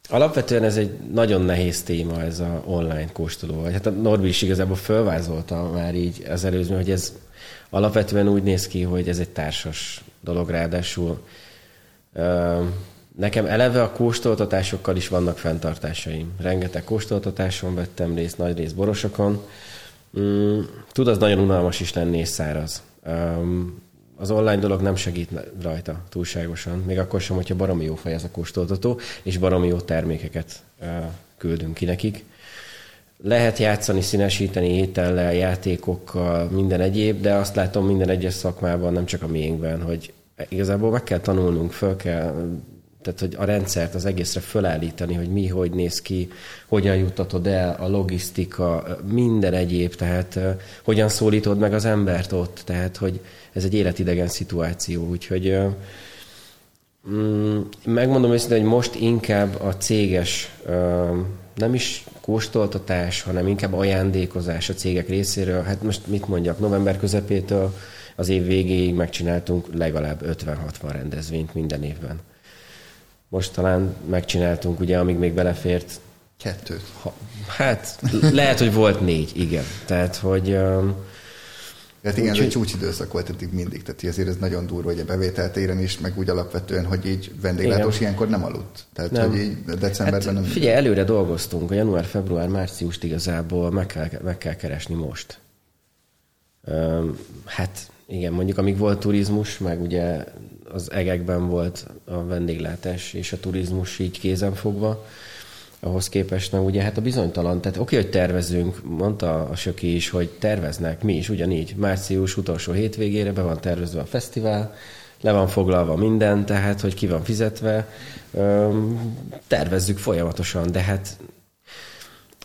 alapvetően ez egy nagyon nehéz téma, ez a online kóstoló. Hát a Norbi is igazából fölvázolta már így az előző, hogy ez alapvetően úgy néz ki, hogy ez egy társas dolog, ráadásul um, Nekem eleve a kóstoltatásokkal is vannak fenntartásaim. Rengeteg kóstoltatáson vettem részt, nagy rész borosokon. Mm, tud az nagyon unalmas is lenni és száraz. Um, az online dolog nem segít rajta túlságosan, még akkor sem, hogyha baromi jó fej ez a kóstoltató, és baromi jó termékeket uh, küldünk ki nekik. Lehet játszani, színesíteni étellel, játékokkal, minden egyéb, de azt látom minden egyes szakmában, nem csak a miénkben, hogy igazából meg kell tanulnunk, föl kell tehát hogy a rendszert az egészre fölállítani, hogy mi, hogy néz ki, hogyan juttatod el, a logisztika, minden egyéb, tehát hogyan szólítod meg az embert ott, tehát hogy ez egy életidegen szituáció, úgyhogy mm, megmondom őszintén, hogy most inkább a céges, nem is kóstoltatás, hanem inkább ajándékozás a cégek részéről. Hát most mit mondjak, november közepétől az év végéig megcsináltunk legalább 50-60 rendezvényt minden évben. Most talán megcsináltunk, ugye, amíg még belefért. Kettőt. Ha, hát lehet, hogy volt négy, igen. Tehát, hogy... Um, Hát igen, ez egy csúcsidőszak volt eddig mindig, tehát azért ez nagyon durva, hogy a bevételt éren is, meg úgy alapvetően, hogy így vendéglátós igen. ilyenkor nem aludt. Tehát, nem. hogy így decemberben hát, nem... Figyelj, előre dolgoztunk, a január, február, márciust igazából meg kell, meg kell keresni most. Um, hát igen, mondjuk amíg volt turizmus, meg ugye az egekben volt a vendéglátás és a turizmus így kézenfogva, ahhoz képest meg ugye hát a bizonytalan, tehát oké, hogy tervezünk, mondta a Söki is, hogy terveznek, mi is ugyanígy, március utolsó hétvégére be van tervezve a fesztivál, le van foglalva minden, tehát hogy ki van fizetve, tervezzük folyamatosan, de hát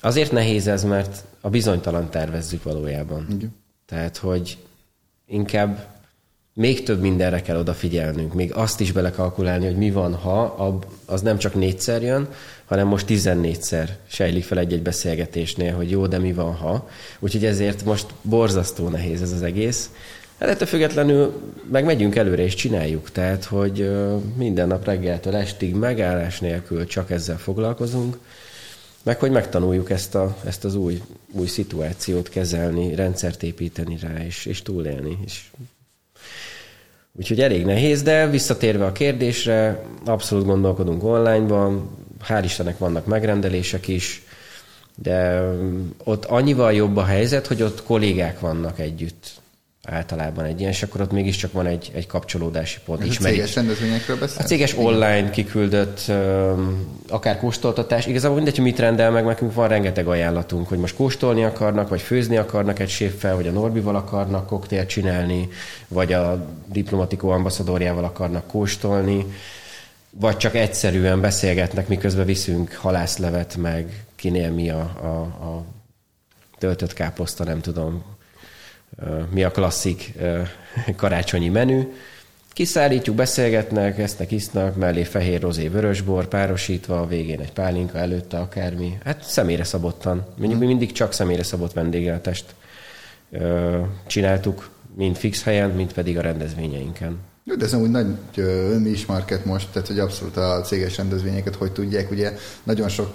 azért nehéz ez, mert a bizonytalan tervezzük valójában. Igen. Tehát, hogy inkább még több mindenre kell odafigyelnünk, még azt is belekalkulálni, hogy mi van, ha az nem csak négyszer jön, hanem most 14-szer sejlik fel egy-egy beszélgetésnél, hogy jó, de mi van, ha. Úgyhogy ezért most borzasztó nehéz ez az egész. Hát ettől függetlenül meg megyünk előre és csináljuk, tehát hogy minden nap reggeltől estig megállás nélkül csak ezzel foglalkozunk, meg hogy megtanuljuk ezt, a, ezt az új, új szituációt kezelni, rendszert építeni rá, és, és túlélni. És Úgyhogy elég nehéz, de visszatérve a kérdésre, abszolút gondolkodunk online-ban, hál' Istennek vannak megrendelések is, de ott annyival jobb a helyzet, hogy ott kollégák vannak együtt általában egy ilyen, és akkor ott mégiscsak van egy, egy kapcsolódási pont. És a céges rendezvényekről beszélsz? A céges online kiküldött akár kóstoltatás. Igazából mindegy, hogy mit rendel meg, nekünk van rengeteg ajánlatunk, hogy most kóstolni akarnak, vagy főzni akarnak egy séffel, vagy a Norbival akarnak koktélt csinálni, vagy a diplomatikó ambaszadorjával akarnak kóstolni, vagy csak egyszerűen beszélgetnek, miközben viszünk halászlevet, meg kinél mi a, a, a töltött káposzta, nem tudom, mi a klasszik karácsonyi menü. Kiszállítjuk, beszélgetnek, esznek, isznak, mellé fehér, rozé, vörösbor, párosítva, a végén egy pálinka, előtte akármi. Hát személyre szabottan. Mondjuk mi mindig csak személyre szabott vendéglátást csináltuk, mind fix helyen, mind pedig a rendezvényeinken. Jó, de ez úgy nagy is market most, tehát hogy abszolút a céges rendezvényeket hogy tudják. Ugye nagyon sok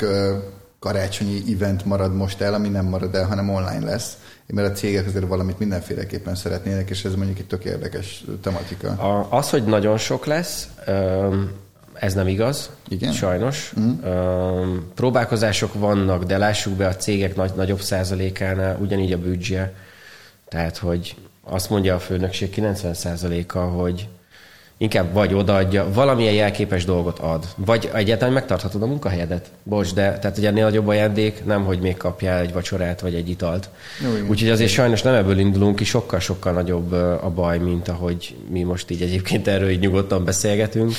karácsonyi event marad most el, ami nem marad el, hanem online lesz. Mert a cégek azért valamit mindenféleképpen szeretnének, és ez mondjuk egy tök érdekes tematika. A, az, hogy nagyon sok lesz, ez nem igaz, Igen? sajnos. Mm. Próbálkozások vannak, de lássuk be a cégek nagy, nagyobb százalékánál ugyanígy a büdzse. Tehát, hogy azt mondja a főnökség 90%-a, hogy inkább vagy odaadja, valamilyen jelképes dolgot ad, vagy egyáltalán megtarthatod a munkahelyedet. Bocs, de tehát egy ennél nagyobb ajándék, nem, hogy még kapjál egy vacsorát vagy egy italt. Úgyhogy azért sajnos nem ebből indulunk ki, sokkal-sokkal nagyobb a baj, mint ahogy mi most így egyébként erről így nyugodtan beszélgetünk.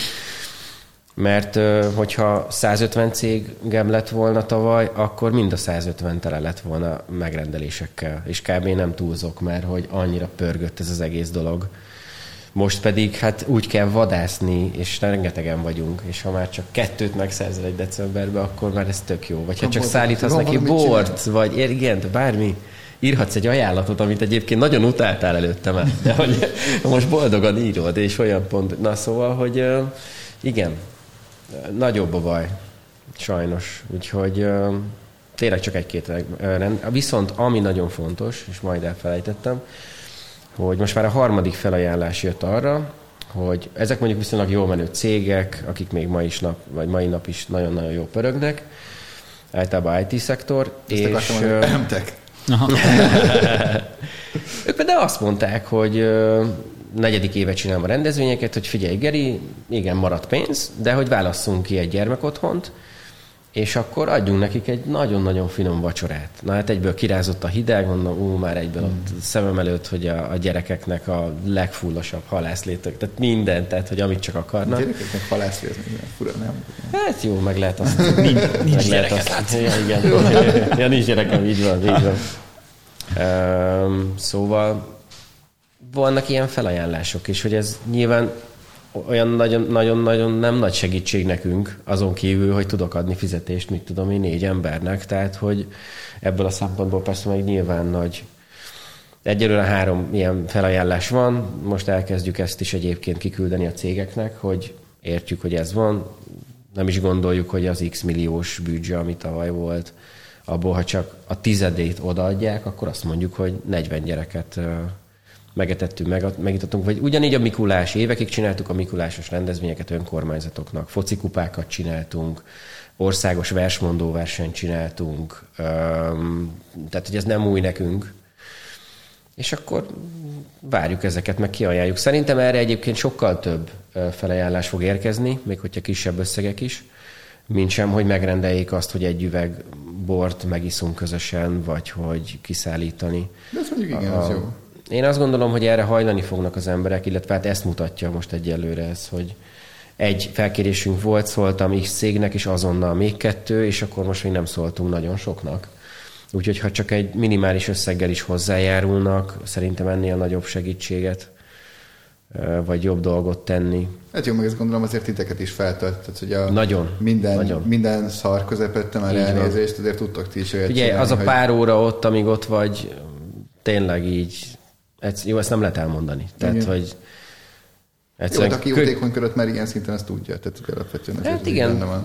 Mert hogyha 150 cégem lett volna tavaly, akkor mind a 150 tele lett volna megrendelésekkel. És kb. nem túlzok, mert hogy annyira pörgött ez az egész dolog. Most pedig hát úgy kell vadászni, és rengetegen vagyunk, és ha már csak kettőt megszerzel egy decemberbe, akkor már ez tök jó. Vagy ha csak szállíthatsz neki bort, vagy igen, bármi, írhatsz egy ajánlatot, amit egyébként nagyon utáltál előtte már, de hogy most boldogan írod, és olyan pont. Na szóval, hogy igen, nagyobb a baj, sajnos. Úgyhogy tényleg csak egy-két rend. Viszont ami nagyon fontos, és majd elfelejtettem, hogy most már a harmadik felajánlás jött arra, hogy ezek mondjuk viszonylag jól menő cégek, akik még mai, is nap, vagy mai nap is nagyon-nagyon jó pörögnek, általában IT-szektor. Ezt és, akartam, ők például azt mondták, hogy negyedik évet csinálom a rendezvényeket, hogy figyelj Geri, igen, maradt pénz, de hogy válasszunk ki egy gyermekotthont, és akkor adjunk nekik egy nagyon-nagyon finom vacsorát. Na hát egyből kirázott a hideg, mondom, ú, már egyből ott szemem előtt, hogy a, a gyerekeknek a legfullosabb halászlétek, tehát minden, tehát hogy amit csak akarnak. A gyerekeknek halászlét, fura, nem? Hát jó, meg lehet azt. nincs, nincs gyereket azt, ja, igen. ja, nincs gyerekem, így van, így van. Um, szóval vannak ilyen felajánlások is, hogy ez nyilván olyan nagyon-nagyon nem nagy segítség nekünk, azon kívül, hogy tudok adni fizetést, mit tudom én, négy embernek, tehát hogy ebből a szempontból persze meg nyilván nagy. Egyelőre három ilyen felajánlás van, most elkezdjük ezt is egyébként kiküldeni a cégeknek, hogy értjük, hogy ez van, nem is gondoljuk, hogy az x milliós büdzse, ami tavaly volt, abból, ha csak a tizedét odaadják, akkor azt mondjuk, hogy 40 gyereket megetettünk, meg, megítottunk, vagy ugyanígy a Mikulás, évekig csináltuk a Mikulásos rendezvényeket önkormányzatoknak, focikupákat csináltunk, országos versmondó versenyt csináltunk, tehát hogy ez nem új nekünk, és akkor várjuk ezeket, meg kiajánljuk. Szerintem erre egyébként sokkal több felajánlás fog érkezni, még hogyha kisebb összegek is, mint sem, hogy megrendeljék azt, hogy egy üveg bort megiszunk közösen, vagy hogy kiszállítani. De ez mondjuk igen, a, az jó. Én azt gondolom, hogy erre hajlani fognak az emberek, illetve hát ezt mutatja most egyelőre ez, hogy egy felkérésünk volt, szóltam X cégnek, és azonnal még kettő, és akkor most még nem szóltunk nagyon soknak. Úgyhogy ha csak egy minimális összeggel is hozzájárulnak, szerintem ennél nagyobb segítséget vagy jobb dolgot tenni. Hát jó, meg ezt gondolom azért titeket is feltölt, tehát hogy a nagyon, minden, nagyon. minden szar közepette már elnézést, azért tudtok ti is olyat Ugye, csinálni, az a pár óra ott, amíg ott vagy, tényleg így ez, jó, ezt nem lehet elmondani. Tehát, Igen. hogy Egyszerűen... Jó, hát aki jótékonykodott már ilyen szinten, ezt tudja. Tehát alapvetően ez hát igen, van.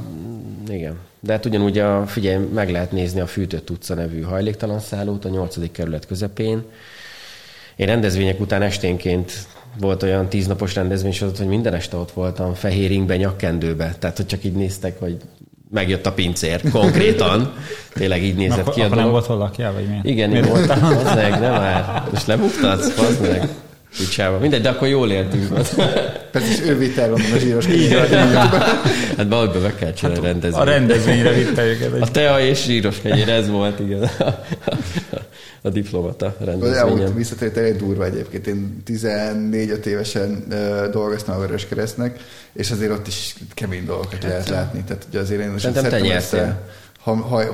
igen. De hát ugyanúgy a, figyelj, meg lehet nézni a Fűtött utca nevű hajléktalan szállót a 8. kerület közepén. Én rendezvények után esténként volt olyan tíznapos rendezvény sorozat, hogy minden este ott voltam fehér ingbe, nyakkendőbe. Tehát, hogy csak így néztek, hogy megjött a pincér, konkrétan. Tényleg így nézett Na, ki a dolog. nem volt hol lakjál, vagy miért? Igen, miért voltam? Az meg, nem már. Most lebuktatsz? Az meg. Picsába. Mindegy, de akkor jól éltünk. Persze is ő vitte el a zsíros van, Hát valahogy be kell csinálni hát, rendezvényt. A rendezvényre vitte őket. A tea és zsíros kenyér, ez volt, igen. A diplomata rendezvényem. Visszatérte egy durva egyébként. Én 14 évesen uh, dolgoztam a Vöröskeresztnek, és azért ott is kemény dolgokat lehet látni. Tehát ugye azért én Szerintem te nyertél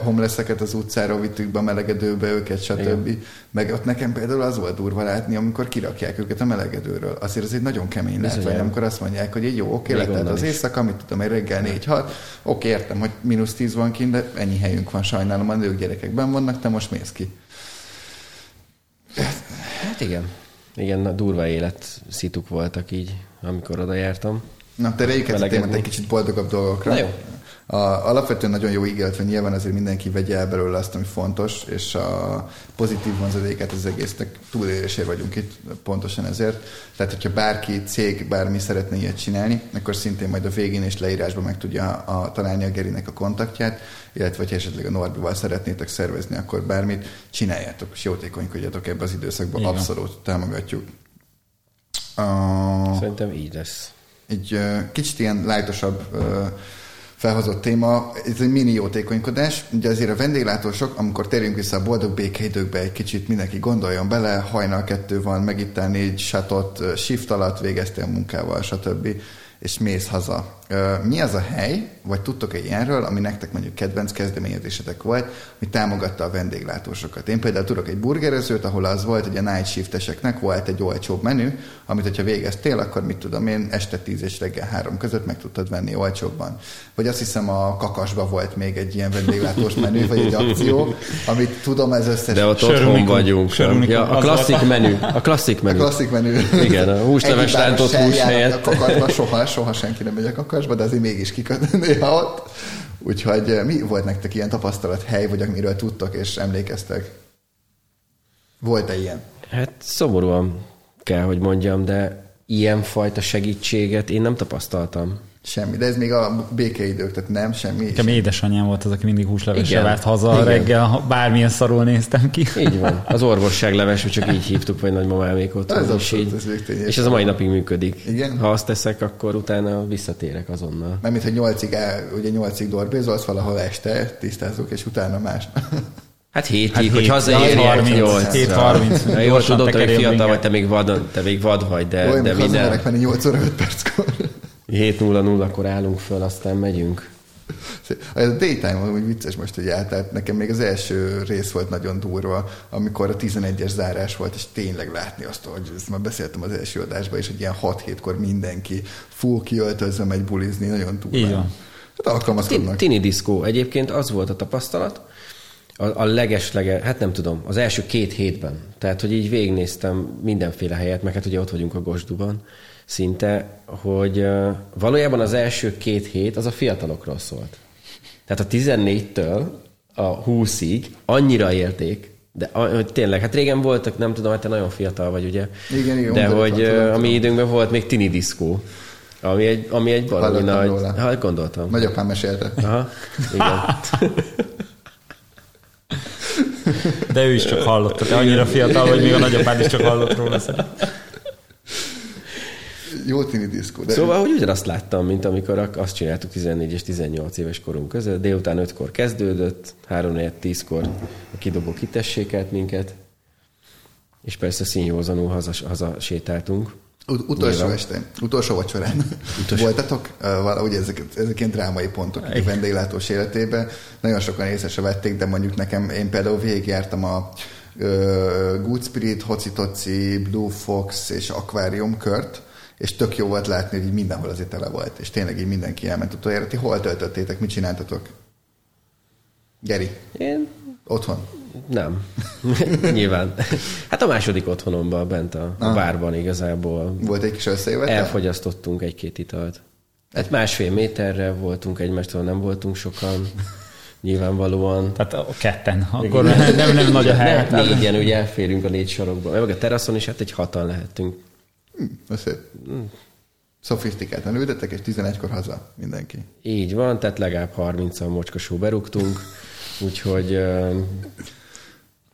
homelesseket az utcára vittük be a melegedőbe őket, stb. Igen. Meg ott nekem például az volt durva látni, amikor kirakják őket a melegedőről. Azért ez egy nagyon kemény látvány, amikor azt mondják, hogy egy jó, oké, lehet az éjszaka, amit tudom, egy reggel 4-6, oké, értem, hogy mínusz 10 van kint, de ennyi helyünk van, sajnálom, a nők gyerekekben vannak, te most mész ki. Hát igen. Igen, durva élet szituk voltak így, amikor oda jártam. Na, te rejük egy kicsit boldogabb dolgokra. Na jó. A, alapvetően nagyon jó ígéret, hogy nyilván azért mindenki vegye el belőle azt, ami fontos, és a pozitív vonzadéket az egésznek túlélésért vagyunk itt, pontosan ezért. Tehát, hogyha bárki, cég, bármi szeretne ilyet csinálni, akkor szintén majd a végén és leírásban meg tudja a, találni a Gerinek a kontaktját, illetve ha esetleg a Norbival szeretnétek szervezni, akkor bármit csináljátok, és jótékonykodjatok ebbe az időszakban, Igen. abszolút támogatjuk. Uh, Szerintem így lesz. Egy kicsit ilyen lájtosabb felhozott téma, ez egy mini jótékonykodás. Ugye azért a vendéglátósok, amikor térjünk vissza a boldog békeidőkbe, egy kicsit mindenki gondoljon bele, hajnal kettő van, megittál négy satot, shift alatt végeztél munkával, stb és mész haza. Mi az a hely, vagy tudtok egy ilyenről, ami nektek mondjuk kedvenc kezdeményezésetek volt, ami támogatta a vendéglátósokat? Én például tudok egy burgerezőt, ahol az volt, hogy a night shifteseknek volt egy olcsóbb menü, amit hogyha végeztél, akkor mit tudom én, este 10 és reggel 3 között meg tudtad venni olcsóbban. Vagy azt hiszem a kakasba volt még egy ilyen vendéglátós menü, vagy egy akció, amit tudom, ez összes... De ott otthon vagyunk. Ja, a klasszik menü. A klasszik menü. A klasszik menü. Igen, a húsleves rántott hús helyett. A soha, soha senki nem megy a kakasba, de azért mégis kiköt néha ott. Úgyhogy eh, mi volt nektek ilyen tapasztalat hely, vagy amiről tudtok és emlékeztek? Volt-e ilyen? Hát szomorúan kell, hogy mondjam, de ilyen fajta segítséget én nem tapasztaltam. Semmi, de ez még a békeidők, tehát nem, semmi. Nekem édesanyám volt az, aki mindig húslevesre várt haza Igen. reggel, bármilyen szarul néztem ki. Így van. Az orvosság leves, hogy csak így hívtuk, vagy nagymamámék ott. Ez és, így, ez és ez a mai napig működik. Igen? Ha azt teszek, akkor utána visszatérek azonnal. Mert mint hogy nyolcig, el, ugye nyolcig dorbézolsz valahol este, tisztázzuk, és utána más. Hát hétig, hát hogy hazaér 8 7 30 Jól tudod, hogy fiatal vagy, te még vad, te még vad vagy, de, Jó, de minden... menni 8 óra 5 perckor. 7.00-akkor állunk föl, aztán megyünk. A daytime hogy vicces most, hogy tehát nekem még az első rész volt nagyon durva, amikor a 11-es zárás volt, és tényleg látni azt, hogy ezt már beszéltem az első adásban is, hogy ilyen 6-7-kor mindenki full kiöltözve megy bulizni, nagyon durva. Igen. Hát alkalmazkodnak. Tini diszkó. Egyébként az volt a tapasztalat, a, a legeslege, hát nem tudom, az első két hétben. Tehát, hogy így végignéztem mindenféle helyet, meg hát ugye ott vagyunk a Gosduban, szinte, hogy valójában az első két hét az a fiatalokról szólt. Tehát a 14-től a 20-ig annyira élték, de hogy tényleg, hát régen voltak, nem tudom, hát te nagyon fiatal vagy, ugye? Igen, igen. De hogy a mi időnkben volt még tini diszkó. Ami egy, ami egy valami nagy... Róla. Hát gondoltam. Nagyapám mesélte. Aha, igen. De ő is csak hallotta, te annyira fiatal, hogy még a nagyapád is csak hallott róla szerintem jó tini diszkó. De... Szóval, hogy ugyanazt láttam, mint amikor azt csináltuk 14 és 18 éves korunk között. Délután 5-kor kezdődött, 3 4 10-kor a kidobó kitessékelt minket, és persze színjózanul haza, haza sétáltunk. Ut- utolsó Nyilván. este, utolsó vacsorán utolsó. voltatok, uh, valahogy ezek, ezek ilyen drámai pontok a vendéglátós életében. Nagyon sokan észre se vették, de mondjuk nekem, én például végigjártam a uh, Good Spirit, Hocitoci, Blue Fox és Aquarium kört, és tök jó volt látni, hogy így mindenhol azért tele volt, és tényleg így mindenki elment utoljára. Ti hol töltöttétek, mit csináltatok? Geri? Én? Otthon? Nem. Nyilván. Hát a második otthonomban, bent a, a bárban igazából. Volt egy kis összejövetel? Elfogyasztottunk egy-két italt. Hát másfél méterre voltunk egymástól, nem voltunk sokan. Nyilvánvalóan. Tehát a ketten, akkor nem, nem, nem nagy a hely. Négyen, ugye elférünk a négy sarokba. Meg a teraszon is hát egy hatan lehetünk. Hm, szép. Hm. Szofisztikáltan ültetek, és 11-kor haza mindenki. Így van, tehát legalább 30-an mocskosú berúgtunk, úgyhogy uh,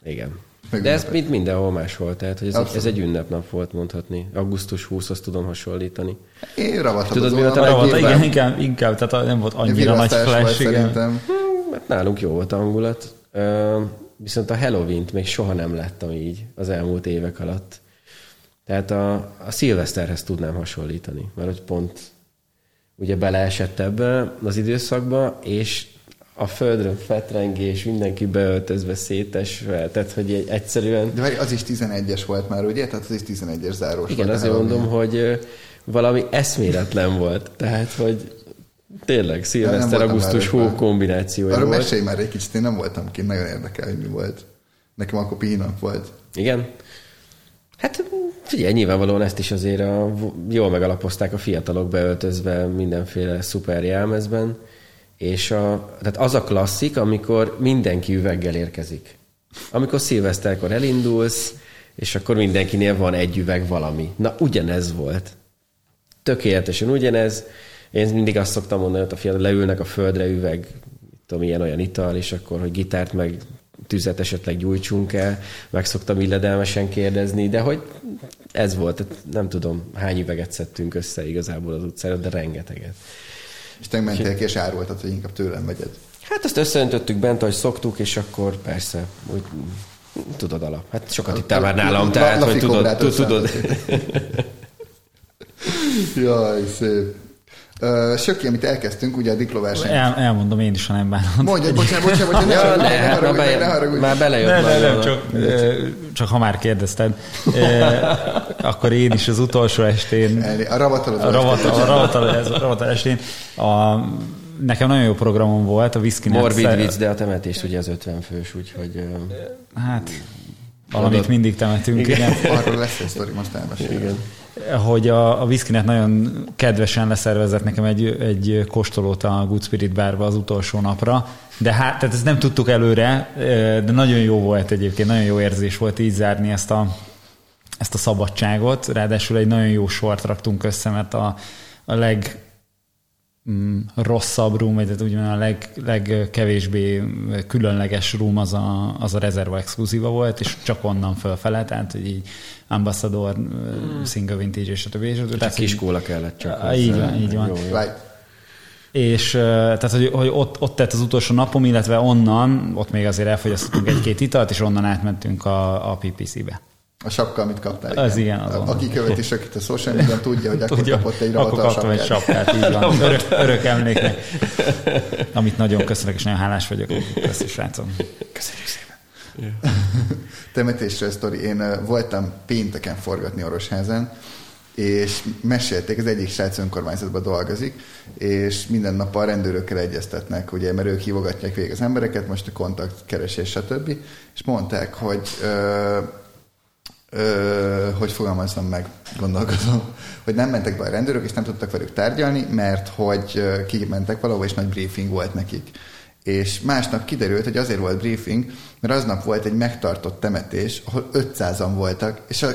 igen. Meg De ez mint mindenhol máshol, tehát hogy ez, egy, ez egy ünnepnap volt mondhatni. Augusztus 20-hoz tudom hasonlítani. Én ravatadozó. Tudod, mi volt a ravat, igen, inkább, inkább, tehát nem volt annyira nagy flash. Szerintem. Hmm, hát nálunk jó volt a hangulat. Uh, viszont a Halloween-t még soha nem láttam így az elmúlt évek alatt. Tehát a, a szilveszterhez tudnám hasonlítani, mert hogy pont ugye beleesett ebbe az időszakba, és a földről fetrengés, mindenki beöltözve, szétesve, tehát hogy egy, egyszerűen... De várj, az is 11-es volt már, ugye? Tehát az is 11-es zárós Igen, volt. azért mondom, hogy ö, valami eszméletlen volt. Tehát, hogy tényleg szilveszter, augusztus hó kombinációja Arra volt. mesélj már egy kicsit, én nem voltam kint, nagyon érdekel, hogy mi volt. Nekem akkor pihinap volt. Igen. Hát figyelj, nyilvánvalóan ezt is azért a, jól megalapozták a fiatalok beöltözve mindenféle szuper jelmezben, és a, tehát az a klasszik, amikor mindenki üveggel érkezik. Amikor szilveszterkor elindulsz, és akkor mindenkinél van egy üveg valami. Na, ugyanez volt. Tökéletesen ugyanez. Én mindig azt szoktam mondani, hogy a fiatal leülnek a földre üveg, tudom, ilyen olyan ital, és akkor, hogy gitárt meg tüzet esetleg gyújtsunk el, meg szoktam illedelmesen kérdezni, de hogy ez volt, nem tudom, hány üveget szedtünk össze igazából az utcára, de rengeteget. És te mentél ki, és árultad, hogy inkább tőlem vegyed. Hát azt összeöntöttük bent, ahogy szoktuk, és akkor persze, úgy, tudod alap. Hát sokat ittál már nálam, La- tehát, hogy tudod, tudod. Jaj, szép. Söki, amit elkezdtünk, ugye a dikloverseny. El, elmondom én is, ha nem bánom. Mondja, bocsánat, bocsánat, bocsánat, ne Ja, haragudj, ne, ne hát már, haragudj, ne be, haragudj. már belejött Nem, nem, nem, csak, csak ha már kérdezted, akkor én is az utolsó estén, A ravatalozó este. a ravatal, ez a ravatal estén, a, nekem nagyon jó programom volt, a Whisky Morbid vicc, de a temetés ugye az 50 fős, úgyhogy... Hát, valamit mindig temetünk, igen. igen. Arról lesz egy sztori, most elmesélem. Igen. Hogy a, a Whiskynet nagyon kedvesen leszervezett nekem egy, egy kóstolót a Good Spirit Barba az utolsó napra, de hát tehát ezt nem tudtuk előre, de nagyon jó volt egyébként, nagyon jó érzés volt így zárni ezt a, ezt a szabadságot, ráadásul egy nagyon jó sort raktunk össze, mert a, a leg rosszabb room, vagy tehát úgy mondjam, a leg, legkevésbé különleges room az a, az a rezerva exkluzíva volt, és csak onnan fölfele, tehát hogy így Ambassador, mm. Single Vintage és a többi. És. Tehát kiskóla kellett csak. Ah, így van, így van. Jó, jó. És tehát, hogy, hogy ott, ott tett az utolsó napom, illetve onnan, ott még azért elfogyasztottunk egy-két italt, és onnan átmentünk a, a PPC-be. A sapka, amit kaptál. Az igen, azon. Aki követi Sökit a social media tudja, hogy akkor Tudja, kapott egy akkor ravatal kaptam egy sapkát. sapkát, így van. Örök, örök emléknek. Amit nagyon köszönök, és nagyon hálás vagyok. Köszi, srácom. Köszönjük szépen. Temetésről sztori. Én ö, voltam pénteken forgatni Orosházen, és mesélték, az egyik srác önkormányzatban dolgozik, és minden nap a rendőrökkel egyeztetnek, ugye, mert ők hívogatják végig az embereket, most a kontaktkeresés, stb. És mondták, hogy ö, ö, hogy fogalmazzam meg, gondolkozom, hogy nem mentek be a rendőrök, és nem tudtak velük tárgyalni, mert hogy kimentek valahova, és nagy briefing volt nekik. És másnap kiderült, hogy azért volt briefing, mert aznap volt egy megtartott temetés, ahol 500-an voltak, és a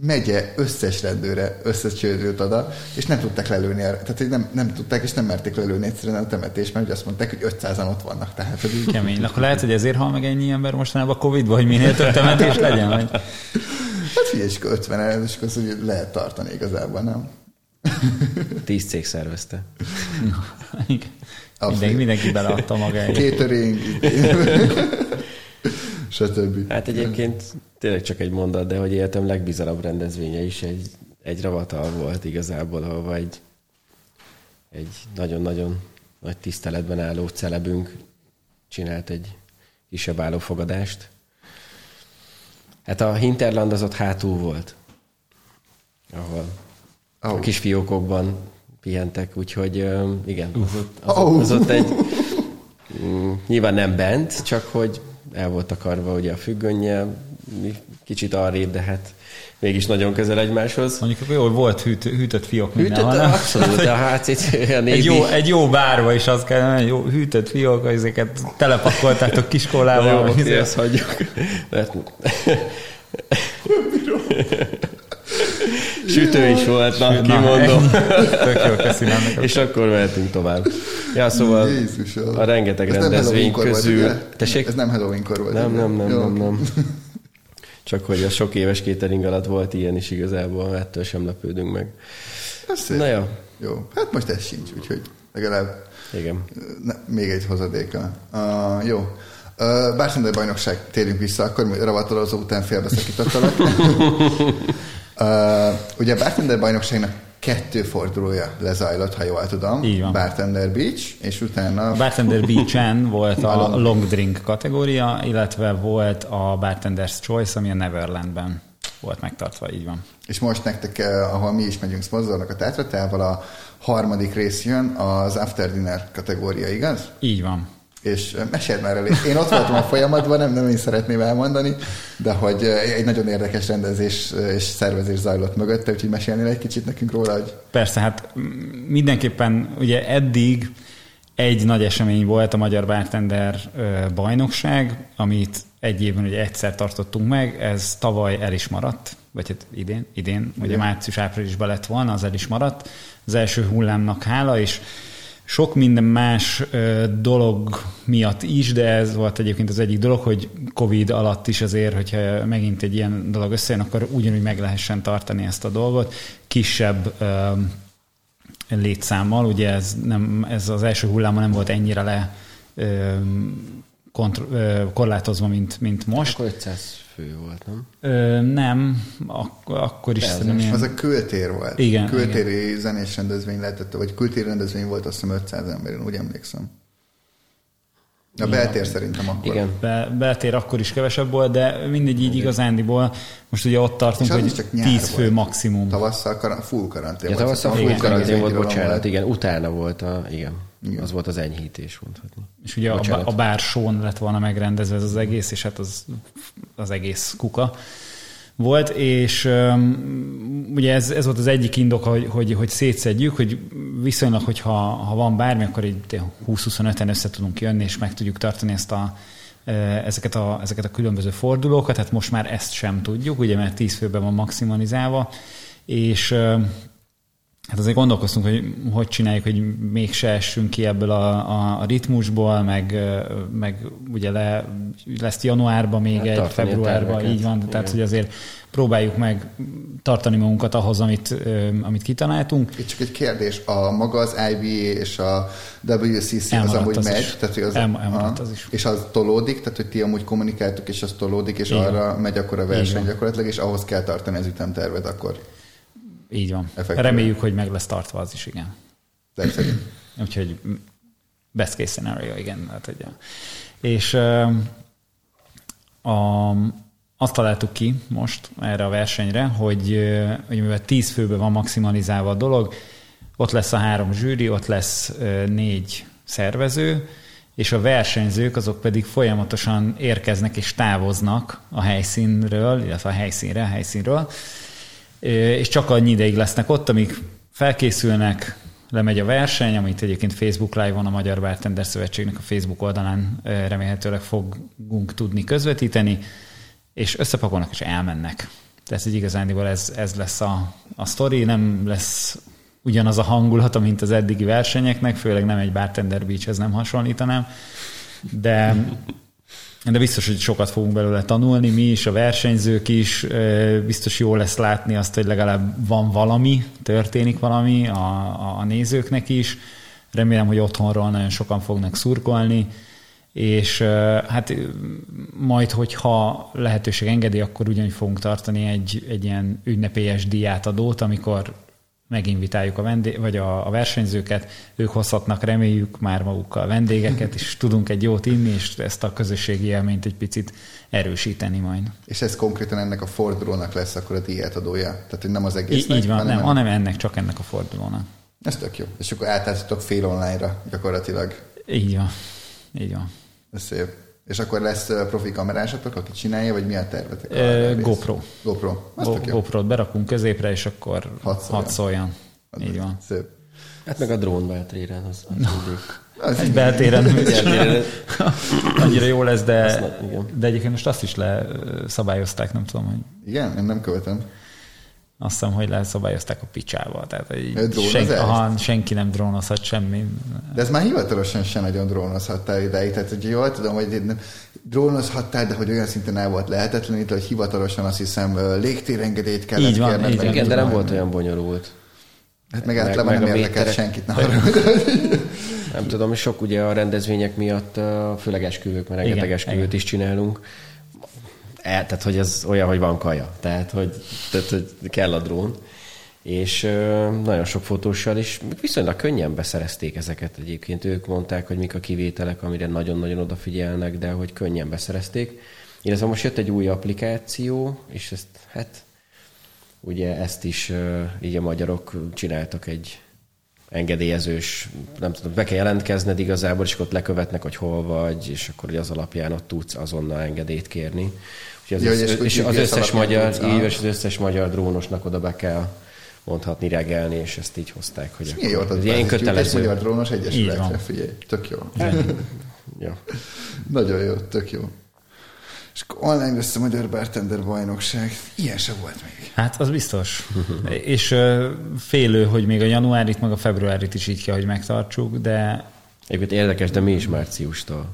megye összes rendőre összecsődült oda, és nem tudták lelőni, tehát hogy nem, nem tudták, és nem merték lelőni egyszerűen a temetést, mert ugye azt mondták, hogy 500-an ott vannak. Tehát, hogy így, Kemény. Akkor lehet, hogy ezért hal meg ennyi ember mostanában a Covid-ban, hogy minél több temetés legyen? Vagy? Hát figyelj, és akkor 50 el, és akkor hogy lehet tartani igazából, nem? Tíz cég szervezte. Igen. Mindenki, mindenki beleadta magáért. Catering, stb. Hát egyébként tényleg csak egy mondat, de hogy életem legbizarabb rendezvénye is egy, egy ravatal volt igazából, ahova egy, egy nagyon-nagyon nagy tiszteletben álló celebünk csinált egy kisebb állófogadást. Hát a Hinterland az ott hátul volt, ahol Oh. a kis fiókokban pihentek, úgyhogy igen, az ott, az, Oh. az ott egy mm, nyilván nem bent, csak hogy el volt akarva ugye a függönnyel, kicsit arrébb, de hát mégis nagyon közel egymáshoz. Mondjuk jó, hogy volt hűt, hűtött fiók Hűtött, mindenhol, nem? abszolút, a HCC, a Egy névi, jó, egy jó bárba is az kell, hogy jó hűtött fiók, ezeket telepakoltátok kiskolával. jó, oké, izé. ezt hagyjuk. Mert... Sütő is volt, na, kimondom. Tök jó, köszönöm. És akkor mehetünk tovább. Ja, szóval Jézusom. a rengeteg Ez nem rendezvény volt, közül... ugye? Tessék? Ez nem Halloween-kor volt. Nem, nem, nem, Jó. nem, nem. Csak hogy a sok éves catering alatt volt ilyen is igazából, ettől sem lepődünk meg. Ez. Na jó, Jó, hát most ez sincs, úgyhogy legalább igen. ne, még egy hozadéka. Uh, jó. Uh, Bartender bajnokság, térjünk vissza, akkor mi ravatalozó után félbeszakítottalak. uh, ugye a bajnokságnak kettő fordulója lezajlott, ha jól tudom. Így van. Bartender Beach, és utána... A Bartender Beach-en volt a long drink kategória, illetve volt a Bartender's Choice, ami a Neverlandben volt megtartva, így van. És most nektek, eh, ahol mi is megyünk szponzornak a tátratával, a harmadik rész jön, az After Dinner kategória, igaz? Így van. És meséld már elég. Én ott voltam a folyamatban, nem, nem én szeretném elmondani, de hogy egy nagyon érdekes rendezés és szervezés zajlott mögötte, úgyhogy mesélnél egy kicsit nekünk róla, hogy... Persze, hát mindenképpen ugye eddig egy nagy esemény volt a Magyar Bartender bajnokság, amit egy évben ugye egyszer tartottunk meg, ez tavaly el is maradt, vagy hát idén, idén, ugye március-áprilisban lett volna, az el is maradt, az első hullámnak hála, és sok minden más dolog miatt is, de ez volt egyébként az egyik dolog, hogy Covid alatt is azért, hogyha megint egy ilyen dolog összejön, akkor ugyanúgy meg lehessen tartani ezt a dolgot. Kisebb létszámmal, ugye ez, nem, ez az első hulláma nem volt ennyire le kontr- korlátozva, mint, mint most. Akkor 500 fő volt, nem? Ö, nem, ak- akkor is szerintem ilyen... Az a kültér volt. Igen, Kültéri igen. zenés rendezvény lehetett, vagy kültéri rendezvény volt, azt hiszem 500 ember, én úgy emlékszem. A beltér szerintem akkor. Igen. Be, beltér akkor is kevesebb volt, de mindegy így igazándiból. Most ugye ott tartunk, hogy csak nyár 10 fő volt. maximum. Tavasszal kar- full karantén Ja, volt. tavasszal Szóval full karantén volt, bocsánat, igen, utána volt a, igen, Igen. az volt az enyhítés, mondhatni. És ugye a, Bocsánat. a bár són lett volna megrendezve ez az egész, és hát az, az egész kuka volt, és um, ugye ez, ez volt az egyik indok, hogy, hogy, hogy szétszedjük, hogy viszonylag, hogyha ha van bármi, akkor így 20-25-en össze tudunk jönni, és meg tudjuk tartani ezt a, ezeket a, ezeket a különböző fordulókat, hát most már ezt sem tudjuk, ugye, mert 10 főben van maximalizálva, és Hát azért gondolkoztunk, hogy hogy csináljuk, hogy még se essünk ki ebből a, a, a ritmusból, meg, meg ugye le, lesz januárban még Hát egy, a februárban, így van, Igen. tehát hogy azért próbáljuk meg tartani magunkat ahhoz, amit, amit kitaláltunk. Itt csak egy kérdés, a maga az IBA és a WCC az Elmaradt amúgy az megy, is. tehát hogy az, Elma- elmaradt Aha. az is. és az tolódik, tehát hogy ti amúgy kommunikáltok, és az tolódik, és Igen. arra megy akkor a verseny van. gyakorlatilag, és ahhoz kell tartani az ütemtervet akkor. Így van. Effektíve. Reméljük, hogy meg lesz tartva az is, igen. Szerint. Úgyhogy best case scenario, igen. Hát, hogy, és a, azt találtuk ki most erre a versenyre, hogy, hogy mivel 10 főbe van maximalizálva a dolog, ott lesz a három zsűri, ott lesz négy szervező, és a versenyzők azok pedig folyamatosan érkeznek és távoznak a helyszínről, illetve a helyszínre, a helyszínről, és csak annyi ideig lesznek ott, amíg felkészülnek, lemegy a verseny, amit egyébként Facebook Live-on a Magyar Bartender Szövetségnek a Facebook oldalán remélhetőleg fogunk tudni közvetíteni, és összepakolnak és elmennek. Tehát hogy igazándiból ez, ez lesz a, a sztori, nem lesz ugyanaz a hangulata, mint az eddigi versenyeknek, főleg nem egy Bartender Beachhez nem hasonlítanám, de de biztos, hogy sokat fogunk belőle tanulni, mi is, a versenyzők is, biztos jó lesz látni azt, hogy legalább van valami, történik valami a, a nézőknek is. Remélem, hogy otthonról nagyon sokan fognak szurkolni, és hát majd, hogyha lehetőség engedi, akkor ugyanúgy fogunk tartani egy, egy ilyen ünnepélyes díjátadót, amikor meginvitáljuk a, vendé- vagy a, a versenyzőket, ők hozhatnak, reméljük már magukkal vendégeket, és tudunk egy jót inni, és ezt a közösségi élményt egy picit erősíteni majd. És ez konkrétan ennek a fordulónak lesz akkor a díjátadója. Tehát, hogy nem az Í- egésznek, így van, hanem nem, hanem ennek, csak ennek a fordulónak. Ez tök jó. És akkor átálltatok fél online-ra gyakorlatilag. Így van. Így van. Ez szép. És akkor lesz profi kamerásatok, aki csinálja, vagy mi a tervetek? Rész? GoPro. GoPro. Az Go-. GoPro-t berakunk középre, és akkor Hadd szóljon. hadd szóljon. Az Így van. Szép. Hát meg a drón beltréren, az, az. Az Egy beltéren Beltéren. annyira jó lesz, de, Azt- de egyébként most azt is leszabályozták, nem tudom, hogy Igen, én nem követem. Azt hiszem, hogy leszabályozták a picsával. Tehát, hogy drónozást? senki, aha, senki nem drónozhat semmi. De ez már hivatalosan sem nagyon drónozhattál ideig. Tehát, hogy jól tudom, hogy nem drónozhattál, de hogy olyan szinten el volt lehetetlenítve, hogy hivatalosan azt hiszem légtérengedélyt kellett Így van, kérned, így meg van. Igen, de nem volt olyan bonyolult. Hát meg meg- általában meg nem érdekel méterek. senkit. Ne arra. Nem tudom, sok ugye a rendezvények miatt, főleg esküvők, mert rengeteg esküvőt igen. is csinálunk. E, tehát, hogy ez olyan, hogy van kaja. Tehát, hogy, tehát, hogy kell a drón. és ö, nagyon sok fotóssal is viszonylag könnyen beszerezték ezeket egyébként. Ők mondták, hogy mik a kivételek, amire nagyon-nagyon odafigyelnek, de hogy könnyen beszerezték. Illetve most jött egy új applikáció, és ezt, hát ugye ezt is ö, így a magyarok csináltak egy engedélyezős, nem tudom, be kell jelentkezned igazából, és akkor ott lekövetnek, hogy hol vagy, és akkor az alapján ott tudsz azonnal engedélyt kérni. Úgyhogy az, Ja, és és akkor az összes magyar, így, és az összes magyar drónosnak oda be kell mondhatni regelni, és ezt így hozták, hogy jó akkor, adott ez ilyen egy kötelező. Magyar Drónos Egyesületre, figyelj, tök jó. Ja. Nagyon jó, tök jó. És online lesz a Magyar Bartender bajnokság. Ilyen se volt még. Hát az biztos. És ö, félő, hogy még a januárit, meg a februárit is így kell, hogy megtartsuk, de Egyébként érdekes, de mi is márciustól.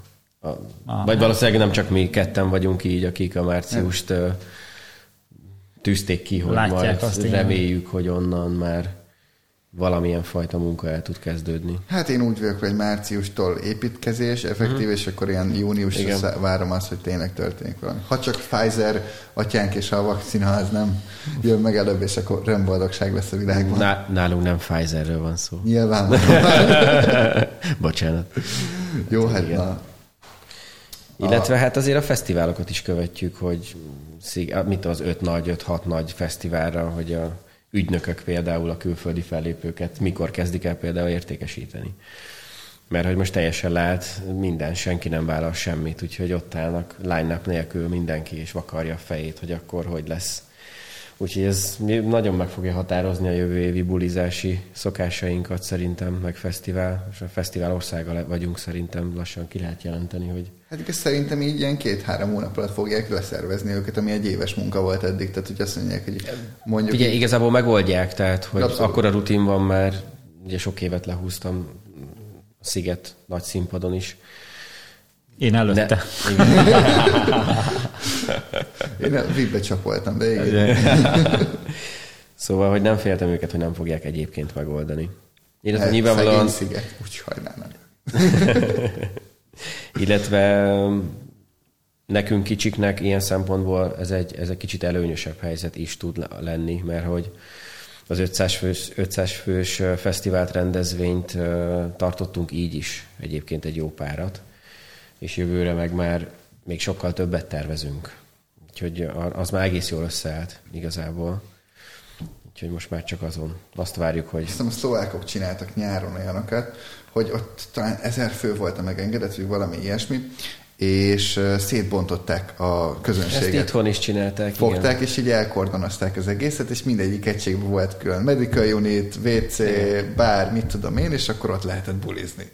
A, Aha. vagy valószínűleg nem csak mi ketten vagyunk így, akik a márciust ö, tűzték ki, hogy Látják majd azt, igen. reméljük, hogy onnan már valamilyen fajta munka el tud kezdődni. Hát én úgy vagyok, hogy márciustól építkezés, effektív, és akkor ilyen júniusra Igen. szá- várom azt, hogy tényleg történik valami. Ha csak Pfizer, atyánk és a vakcina az nem jön meg előbb, és akkor rendboldogság lesz a világban. Ná, nálunk nem Pfizerről van szó. Nyilván. Bocsánat. Jó, hát Igen. na. Illetve hát azért a fesztiválokat is követjük, hogy mit az öt nagy, öt hat nagy fesztiválra, hogy a ügynökök például a külföldi fellépőket mikor kezdik el például értékesíteni. Mert hogy most teljesen lehet, minden, senki nem vállal semmit, úgyhogy ott állnak line nélkül mindenki, és vakarja a fejét, hogy akkor hogy lesz. Úgyhogy ez nagyon meg fogja határozni a jövő évi bulizási szokásainkat szerintem, meg fesztivál, és a fesztivál országa vagyunk szerintem, lassan ki lehet jelenteni, hogy Hát igaz, szerintem így ilyen két-három hónap alatt fogják leszervezni őket, ami egy éves munka volt eddig. Tehát, hogy azt mondják, hogy mondjuk... Ugye igazából megoldják, tehát hogy Abszolút. akkor a rutin van már, ugye sok évet lehúztam a Sziget nagy színpadon is. én előtte. De, Én a VIP-be csapoltam, de igen. szóval, hogy nem féltem őket, hogy nem fogják egyébként megoldani. Illetve Hát, nyilvánvalóan, sziget, úgy sajnálom. illetve um, nekünk kicsiknek ilyen szempontból ez egy, ez egy kicsit előnyösebb helyzet is tud le- lenni, mert hogy az 500 fős, 500 fős fesztivált rendezvényt tartottunk így is, egyébként egy jó párat, és jövőre meg már még sokkal többet tervezünk. Úgyhogy az már egész jól összeállt igazából. Úgyhogy most már csak azon. Azt várjuk, hogy Hiszem a szlovákok csináltak nyáron olyanokat, hogy ott talán ezer fő volt a megengedett, vagy valami ilyesmi, és szétbontották a ezt közönséget. itthon is csinálták. Fogták, és így elkordonozták az egészet, és mindegyik egységben volt külön medical unit, WC, bár, mit tudom én, és akkor ott lehetett bulizni.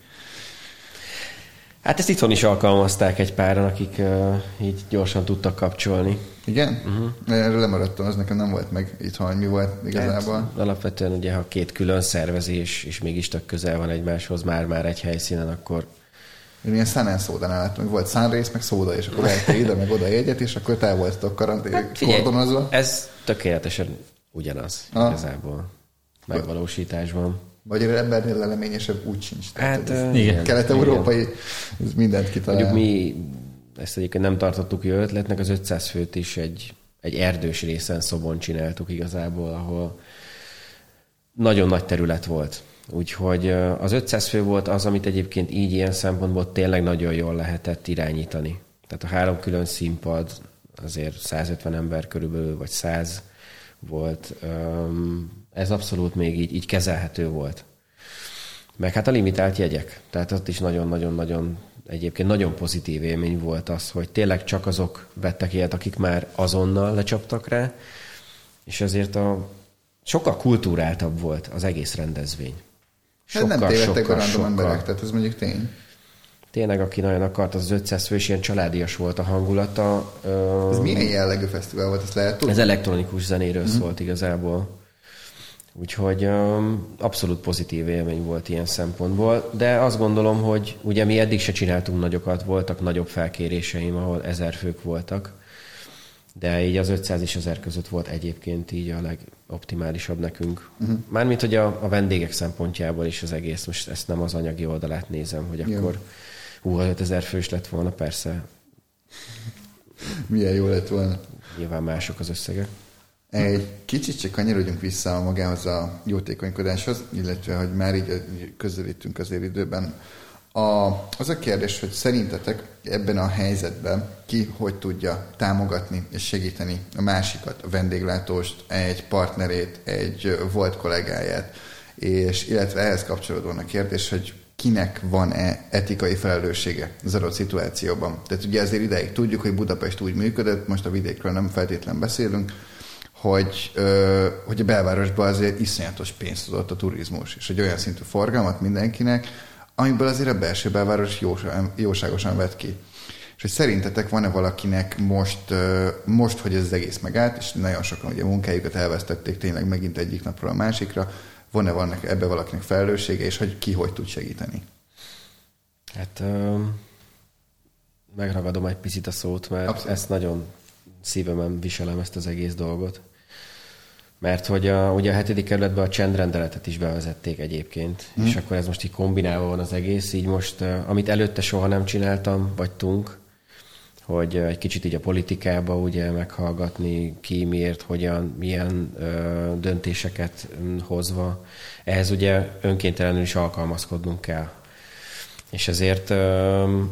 Hát ezt itthon is alkalmazták egy páran, akik uh, így gyorsan tudtak kapcsolni. Igen? Uh-huh. Erről lemaradtam, az nekem nem volt meg itthon, mi volt igazából. Hát, alapvetően ugye, ha két külön szervezés, és mégis tök közel van egymáshoz, már-már egy helyszínen, akkor Én ilyen Sun and Soda-nál láttam, hogy volt Sunrace, meg szóda, és akkor vehettél ide, meg oda jegyet, és akkor te voltatok karantén, Hát figyelj, kordonozva. ez tökéletesen ugyanaz Ah. igazából megvalósításban. Vagy egy embernél leleményesebb úgy sincs. Tehát, Hát, igen. Kelet-európai, ez mindent kitalál. Mondjuk mi ezt egyébként nem tartottuk jó ötletnek, az 500 főt is egy, egy erdős részen Szobon csináltuk igazából, ahol nagyon nagy terület volt. Úgyhogy az 500 fő volt az, amit egyébként így ilyen szempontból tényleg nagyon jól lehetett irányítani. Tehát a három külön színpad, azért 150 ember körülbelül, vagy 100 volt. Öm, Ez abszolút még így, így kezelhető volt. Meg hát a limitált jegyek. Tehát ott is nagyon-nagyon-nagyon egyébként nagyon pozitív élmény volt az, hogy tényleg csak azok vettek ilyet, akik már azonnal lecsaptak rá, és ezért a sokkal kultúráltabb volt az egész rendezvény. Hát nem tévedtek a random emberek, tehát ez mondjuk tény. Tényleg, aki nagyon akart, az 500 fős, ilyen családias volt a hangulata. Ez milyen jellegű fesztivál volt, ezt lehet tudni? Ez elektronikus zenéről mm-hmm. szólt igazából. Úgyhogy um, abszolút pozitív élmény volt ilyen szempontból, de azt gondolom, hogy ugye mi eddig se csináltunk nagyokat, voltak nagyobb felkéréseim, ahol ezer fők voltak, de így az 500 és 1000 között volt egyébként így a legoptimálisabb nekünk. Uh-huh. Mármint, hogy a, a vendégek szempontjából is az egész, most ezt nem az anyagi oldalát nézem, hogy Jó. akkor hú, ha 5000 fős lett volna, persze, Milyen jó lett volna. nyilván mások az összegek. Egy kicsit csak kanyarodjunk vissza magához a jótékonykodáshoz, illetve hogy már így közelítünk azért időben. A, az a kérdés, hogy szerintetek ebben a helyzetben ki hogy tudja támogatni és segíteni a másikat, a vendéglátóst, egy partnerét, egy volt kollégáját, és illetve ehhez kapcsolódóan a kérdés, hogy kinek van-e etikai felelőssége az adott szituációban. Tehát ugye ezért ideig tudjuk, hogy Budapest úgy működött, most a vidékről nem feltétlen beszélünk, hogy, hogy a belvárosban azért iszonyatos pénzt adott a turizmus, és egy olyan szintű forgalmat mindenkinek, amiből azért a belső belváros jóságosan vett ki. És hogy szerintetek van-e valakinek most, most, hogy ez az egész megállt, és nagyon sokan ugye munkájukat elvesztették tényleg megint egyik napról a másikra, van-e vannak ebbe valakinek felelőssége, és hogy ki hogy tud segíteni? Hát um, megragadom egy picit a szót, mert Abszolút. ezt nagyon szívemen viselem ezt az egész dolgot. Mert hogy a, ugye a hetedik kerületben a csendrendeletet is bevezették egyébként, hmm. és akkor ez most így kombinálva van az egész, így most, amit előtte soha nem csináltam, vagytunk, hogy egy kicsit így a politikába ugye meghallgatni, ki miért, hogyan, milyen ö, döntéseket hozva. Ehhez ugye önkéntelenül is alkalmazkodnunk kell. És ezért ö,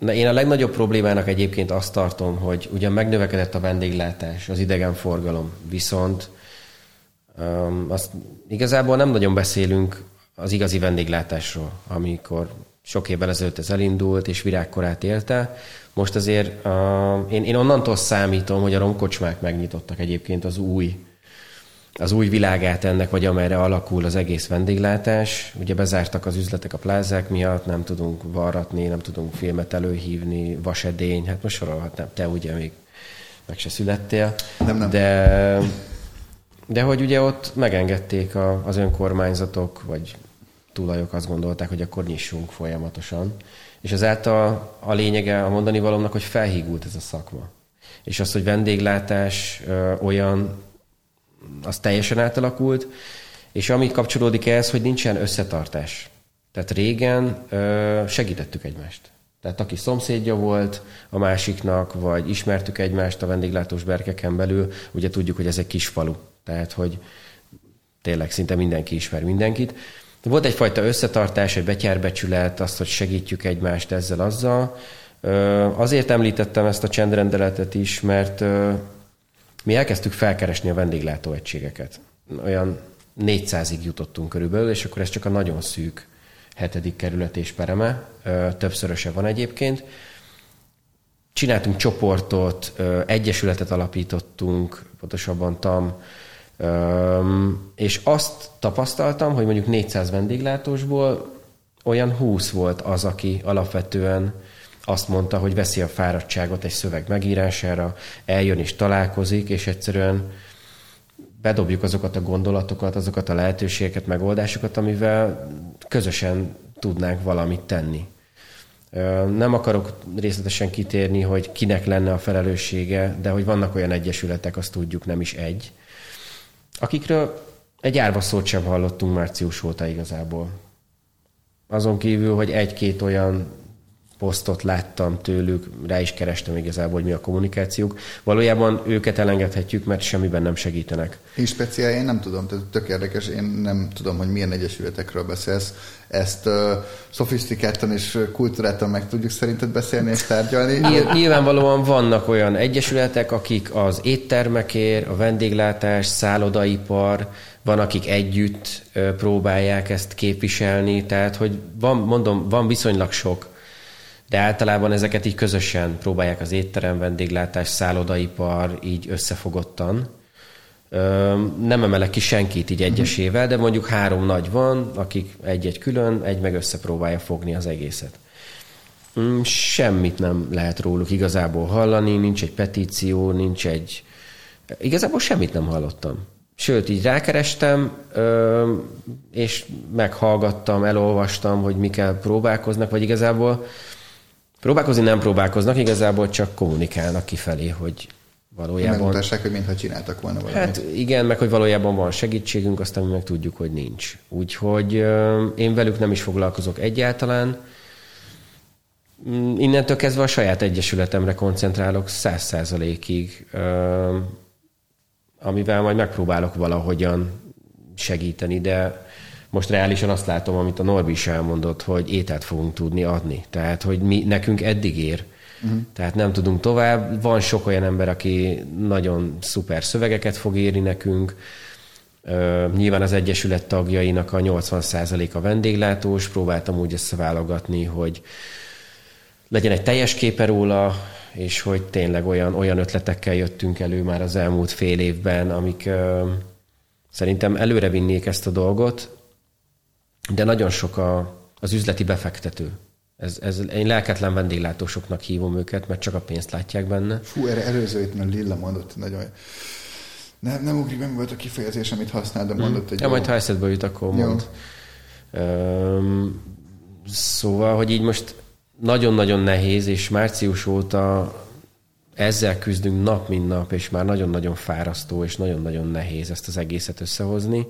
Na, én a legnagyobb problémának egyébként azt tartom, hogy ugyan megnövekedett a vendéglátás, az idegenforgalom, viszont um, azt igazából nem nagyon beszélünk az igazi vendéglátásról, amikor sok évvel ezelőtt ez elindult, és virágkorát élte. Most azért uh, én, én onnantól számítom, hogy a romkocsmák megnyitottak egyébként az új az új világát ennek, vagy amerre alakul az egész vendéglátás. Ugye bezártak az üzletek a plázák miatt, nem tudunk varratni, nem tudunk filmet előhívni, vasedény, hát most sorolhatnám, te ugye még meg se születtél. Nem, nem. De, de hogy ugye ott megengedték a, az önkormányzatok, vagy tulajok azt gondolták, hogy akkor nyissunk folyamatosan. És ezáltal a lényege a mondani valónak, hogy felhígult ez a szakma. És az, hogy vendéglátás ö, olyan az teljesen átalakult, és ami kapcsolódik ehhez, hogy nincsen összetartás. Tehát régen ö, segítettük egymást. Tehát aki szomszédja volt a másiknak, vagy ismertük egymást a vendéglátós berkeken belül, ugye tudjuk, hogy ez egy kis falu. Tehát, hogy tényleg szinte mindenki ismer mindenkit. Volt egyfajta összetartás, egy betyárbecsület, azt, hogy segítjük egymást ezzel, azzal. Azért említettem ezt a csendrendeletet is, mert mi elkezdtük felkeresni a vendéglátóegységeket. Olyan 400-ig jutottunk körülbelül, és akkor ez csak a nagyon szűk hetedik kerület és pereme, többszöröse van egyébként. Csináltunk csoportot, egyesületet alapítottunk, pontosabban TAM, és azt tapasztaltam, hogy mondjuk 400 vendéglátósból olyan 20 volt az, aki alapvetően azt mondta, hogy veszi a fáradtságot egy szöveg megírására, eljön és találkozik, és egyszerűen bedobjuk azokat a gondolatokat, azokat a lehetőségeket, megoldásokat, amivel közösen tudnánk valamit tenni. Nem akarok részletesen kitérni, hogy kinek lenne a felelőssége, de hogy vannak olyan egyesületek, azt tudjuk, nem is egy, akikről egy árva szót sem hallottunk március óta igazából. Azon kívül, hogy egy-két olyan posztot láttam tőlük, rá is kerestem igazából, hogy mi a kommunikációk. Valójában őket elengedhetjük, mert semmiben nem segítenek. Én speciál, én nem tudom, tehát tök érdekes, én nem tudom, hogy milyen egyesületekről beszélsz. Ezt uh, szofisztikáltan és kultúráltan meg tudjuk szerinted beszélni és tárgyalni? Nyilvánvalóan vannak olyan egyesületek, akik az éttermekért, a vendéglátás, szállodaipar, van, akik együtt próbálják ezt képviselni, tehát hogy van, mondom, van viszonylag sok de általában ezeket így közösen próbálják az étterem, vendéglátás, szállodaipar így összefogottan. Nem emelek ki senkit így egyesével, de mondjuk három nagy van, akik egy-egy külön, egy meg összepróbálja fogni az egészet. Mm, semmit nem lehet róluk igazából hallani, nincs egy petíció, nincs egy... Igazából semmit nem hallottam. Sőt, így rákerestem, és meghallgattam, elolvastam, hogy mikkel próbálkoznak, vagy igazából Próbálkozni nem próbálkoznak, igazából csak kommunikálnak kifelé, hogy valójában... Megmutassák, hogy mintha csináltak volna valamit. Hát igen, meg hogy valójában van segítségünk, aztán mi meg tudjuk, hogy nincs. Úgyhogy én velük nem is foglalkozok egyáltalán. Mm, innentől kezdve a saját egyesületemre koncentrálok száz százalékig. amivel majd megpróbálok valahogyan segíteni, de most reálisan azt látom, amit a Norbi is elmondott, hogy ételt fogunk tudni adni. Tehát, hogy mi, nekünk eddig ér. Uh-huh. Tehát nem tudunk tovább. Van sok olyan ember, aki nagyon szuper szövegeket fog írni nekünk. Uh, nyilván az Egyesület tagjainak a 80%-a vendéglátós. Próbáltam úgy összeválogatni, hogy legyen egy teljes képe róla, és hogy tényleg olyan, olyan ötletekkel jöttünk elő már az elmúlt fél évben, amik uh, szerintem előre vinnék ezt a dolgot, de nagyon sok a, az üzleti befektető. Ez, ez, én lelketlen vendéglátósoknak hívom őket, mert csak a pénzt látják benne. Fú, erre előző itt Lilla mondott nagyon nem, nem ugrik meg volt a kifejezés, amit használ, de mondott, hogy ja, majd ha eszedbe jut, akkor mond. Üm, szóval, hogy így most nagyon-nagyon nehéz, és március óta ezzel küzdünk nap, mint nap, és már nagyon-nagyon fárasztó, és nagyon-nagyon nehéz ezt az egészet összehozni.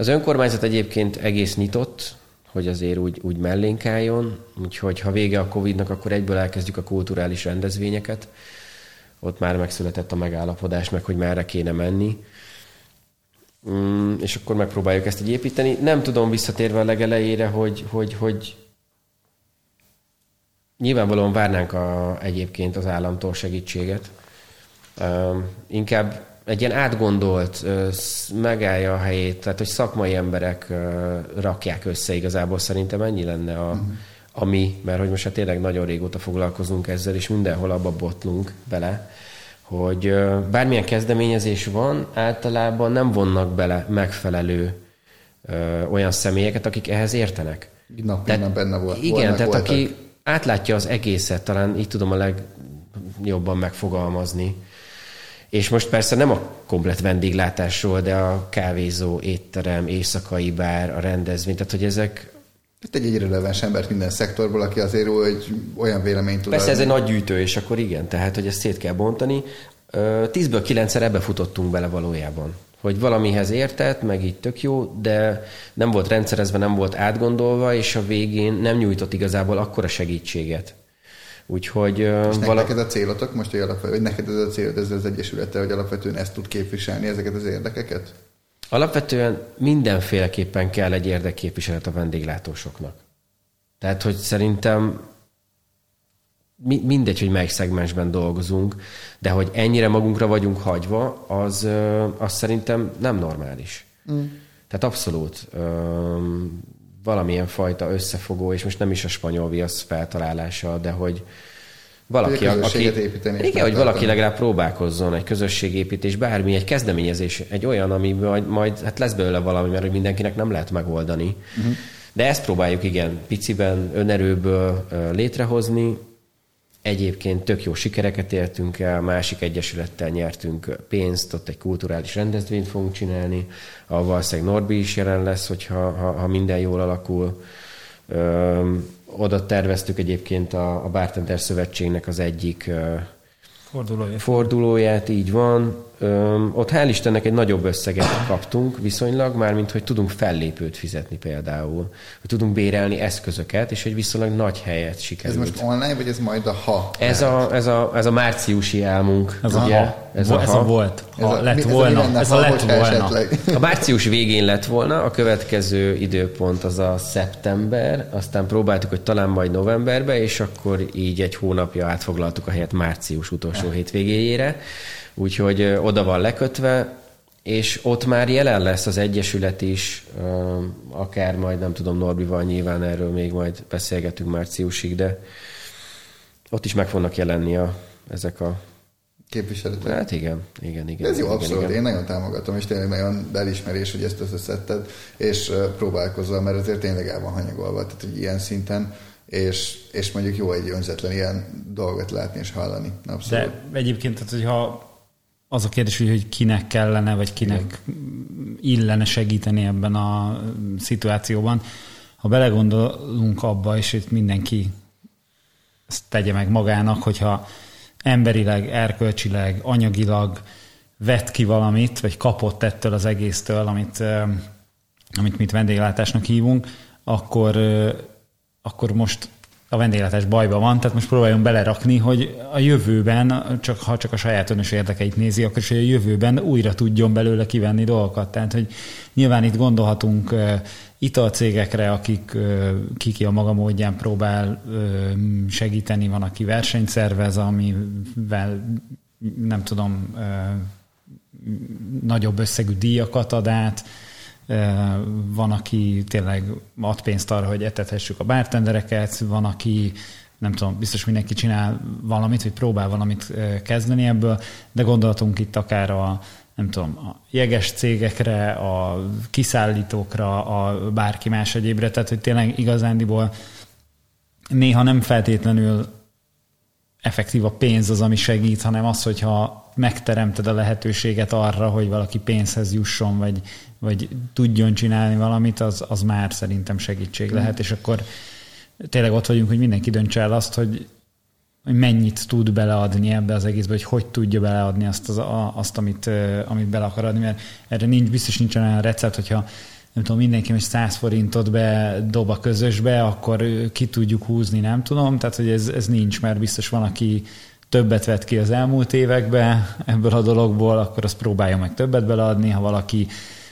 Az önkormányzat egyébként egész nyitott, hogy azért úgy, úgy mellénk álljon, úgyhogy ha vége a Covid-nak, akkor egyből elkezdjük a kulturális rendezvényeket. Ott már megszületett a megállapodás, meg hogy merre kéne menni. Mm, és akkor megpróbáljuk ezt így építeni. Nem tudom visszatérve a legelejére, hogy, hogy, hogy nyilvánvalóan várnánk a, egyébként az államtól segítséget. Um, inkább egy ilyen átgondolt, megállja a helyét, tehát hogy szakmai emberek rakják össze igazából szerintem ennyi lenne a, uh-huh. ami, mert hogy most hát tényleg nagyon régóta foglalkozunk ezzel, és mindenhol abba botlunk bele, hogy bármilyen kezdeményezés van, általában nem vonnak bele megfelelő olyan személyeket, akik ehhez értenek. Nap, tehát, benne volt. Igen, tehát voltak. aki átlátja az egészet, talán így tudom a legjobban megfogalmazni, és most persze nem a komplet vendéglátásról, de a kávézó, étterem, éjszakai bár, a rendezvény, tehát hogy ezek... Itt egy, egy releváns embert minden szektorból, aki azért hogy olyan véleményt tud Persze adni. ez egy nagy gyűjtő, és akkor igen, tehát hogy ezt szét kell bontani. Tízből kilencszer ebbe futottunk bele valójában hogy valamihez értett, meg így tök jó, de nem volt rendszerezve, nem volt átgondolva, és a végén nem nyújtott igazából akkora segítséget. Úgyhogy... És vala... neked a célotok most, hogy, alapvetően, hogy neked ez a célod ezzel az Egyesülettel, hogy alapvetően ezt tud képviselni, ezeket az érdekeket? Alapvetően mindenféleképpen kell egy érdekképviselet a vendéglátósoknak. Tehát, hogy szerintem mindegy, hogy melyik szegmensben dolgozunk, de hogy ennyire magunkra vagyunk hagyva, az, az szerintem nem normális. Mm. Tehát abszolút valamilyen fajta összefogó, és most nem is a spanyol viasz feltalálása, de hogy valaki, hogy aki, építeni igen, hogy valaki legalább próbálkozzon egy közösségépítés, bármi, egy kezdeményezés, egy olyan, ami majd, majd hát lesz belőle valami, mert hogy mindenkinek nem lehet megoldani. Uh-huh. De ezt próbáljuk igen, piciben, önerőből létrehozni, Egyébként tök jó sikereket értünk el, másik egyesülettel nyertünk pénzt, ott egy kulturális rendezvényt fogunk csinálni, ahol valószínűleg Norbi is jelen lesz, hogyha ha, ha minden jól alakul. Ö, oda terveztük egyébként a, a Bartender Szövetségnek az egyik Fordulóját. Fordulóját, így van. Öm, ott hál' Istennek egy nagyobb összeget kaptunk viszonylag, mármint hogy tudunk fellépőt fizetni például, hogy tudunk bérelni eszközöket, és egy viszonylag nagy helyet sikerült. Ez most online, vagy ez majd a ha? Ez a, ez a, ez a márciusi álmunk. Ez ugye? a ha. Ez, a, ez ha. a volt. Ha ez a, lett ez volna. A ez a lett volna. Esetleg. A március végén lett volna, a következő időpont az a szeptember, aztán próbáltuk, hogy talán majd novemberbe, és akkor így egy hónapja átfoglaltuk a helyet március utolsó hétvégéjére úgyhogy oda van lekötve, és ott már jelen lesz az Egyesület is, akár majd nem tudom, Norbival nyilván erről még majd beszélgetünk márciusig, de ott is meg fognak jelenni a, ezek a képviseletek. Hát igen, igen, igen. Ez jó, igen, abszolút. Igen. Én nagyon támogatom, és tényleg nagyon elismerés, hogy ezt összeszedted, és próbálkozol, mert azért tényleg el van hanyagolva, tehát hogy ilyen szinten és, és mondjuk jó egy önzetlen ilyen dolgot látni és hallani. Abszolút. De egyébként, tehát, hogyha az a kérdés, hogy kinek kellene, vagy kinek illene segíteni ebben a szituációban. Ha belegondolunk abba, és itt mindenki ezt tegye meg magának, hogyha emberileg, erkölcsileg, anyagilag vett ki valamit, vagy kapott ettől az egésztől, amit, amit mit vendéglátásnak hívunk, akkor, akkor most a vendéglátás bajba van, tehát most próbáljon belerakni, hogy a jövőben, csak, ha csak a saját önös érdekeit nézi, akkor is, a jövőben újra tudjon belőle kivenni dolgokat. Tehát, hogy nyilván itt gondolhatunk italcégekre, akik kiki a maga módján próbál segíteni, van, aki versenyt szervez, amivel nem tudom, nagyobb összegű díjakat ad át, van, aki tényleg ad pénzt arra, hogy etethessük a bártendereket, van, aki nem tudom, biztos mindenki csinál valamit, vagy próbál valamit kezdeni ebből, de gondolatunk itt akár a, nem tudom, a jeges cégekre, a kiszállítókra, a bárki más egyébre, tehát hogy tényleg igazándiból néha nem feltétlenül effektív a pénz az, ami segít, hanem az, hogyha megteremted a lehetőséget arra, hogy valaki pénzhez jusson, vagy, vagy tudjon csinálni valamit, az, az már szerintem segítség lehet, és akkor tényleg ott vagyunk, hogy mindenki döntse el azt, hogy, hogy mennyit tud beleadni ebbe az egészbe, hogy hogy tudja beleadni azt, az, a, azt amit, amit bele akar adni, mert erre nincs, biztos nincs olyan recept, hogyha nem tudom, mindenki most 100 forintot be dob a közösbe, akkor ki tudjuk húzni, nem tudom. Tehát, hogy ez, ez nincs, mert biztos van, aki többet vett ki az elmúlt években ebből a dologból, akkor azt próbálja meg többet beleadni, ha valaki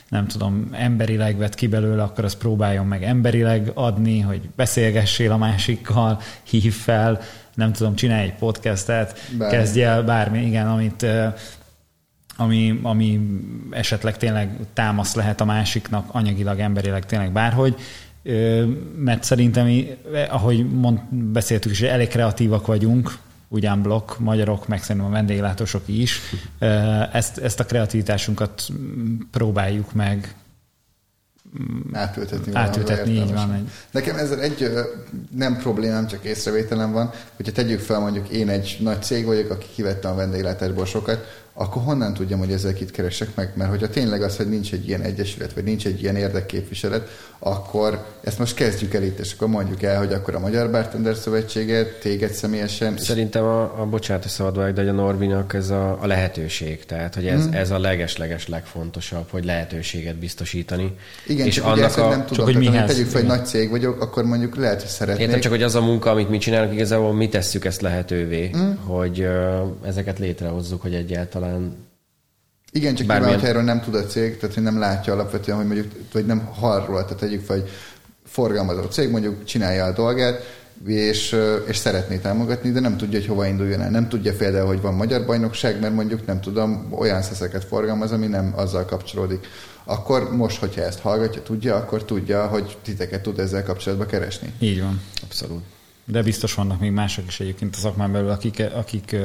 nem tudom, emberileg vett ki belőle, akkor azt próbáljon meg emberileg adni, hogy beszélgessél a másikkal, hív fel, nem tudom, csinálj egy podcastet, bármi. kezdj el bármi, igen, amit ami, ami esetleg tényleg támasz lehet a másiknak, anyagilag, emberileg tényleg bárhogy, mert szerintem, ahogy mond, beszéltük is, elég kreatívak vagyunk, ugyan blokk, magyarok, meg szerintem a vendéglátósok is. Ezt, ezt a kreativitásunkat próbáljuk meg átültetni. Átültetni, így van. Egy. Nekem ezzel egy nem problémám, csak észrevételem van, hogyha tegyük fel mondjuk én egy nagy cég vagyok, aki kivette a vendéglátásból sokat, akkor honnan tudjam, hogy ezzel kit keresek meg? Mert hogyha tényleg az, hogy nincs egy ilyen egyesület, vagy nincs egy ilyen érdekképviselet, akkor ezt most kezdjük el itt, és akkor mondjuk el, hogy akkor a Magyar Bartender Szövetséget, téged személyesen. Szerintem a, a bocsánat, a szabadvág, de a Norbinak ez a, a lehetőség. Tehát, hogy ez, hmm. ez a leges-leges legfontosabb, hogy lehetőséget biztosítani. Igen, és csak annak ugye a, nem tudom, csak hogy mihez, tegyük fel, hogy nagy cég vagyok, akkor mondjuk lehet, hogy szeretnék. Értem, csak hogy az a munka, amit mi csinálunk, igazából mi tesszük ezt lehetővé, hmm. hogy uh, ezeket létrehozzuk, hogy egyáltalán talán igen, csak bármilyen... nyilván, erről nem tud a cég, tehát hogy nem látja alapvetően, hogy mondjuk, vagy nem hall róla, tehát tegyük fel, hogy forgalmazó cég mondjuk csinálja a dolgát, és, és szeretné támogatni, de nem tudja, hogy hova induljon el. Nem tudja például, hogy van magyar bajnokság, mert mondjuk nem tudom, olyan szeszeket forgalmaz, ami nem azzal kapcsolódik. Akkor most, hogyha ezt hallgatja, tudja, akkor tudja, hogy titeket tud ezzel kapcsolatban keresni. Így van, abszolút. De biztos vannak még mások is egyébként a szakmán belül, akik, akik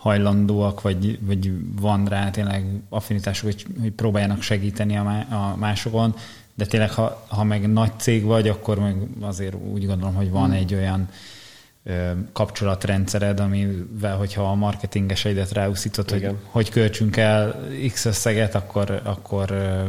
hajlandóak, vagy, vagy van rá tényleg affinitásuk, hogy, hogy próbáljanak segíteni a, má, a másokon, de tényleg, ha, ha meg nagy cég vagy, akkor meg azért úgy gondolom, hogy van hmm. egy olyan ö, kapcsolatrendszered, amivel, hogyha a marketingeseidet ráúszítod, hogy, hogy költsünk el X összeget, akkor, akkor ö,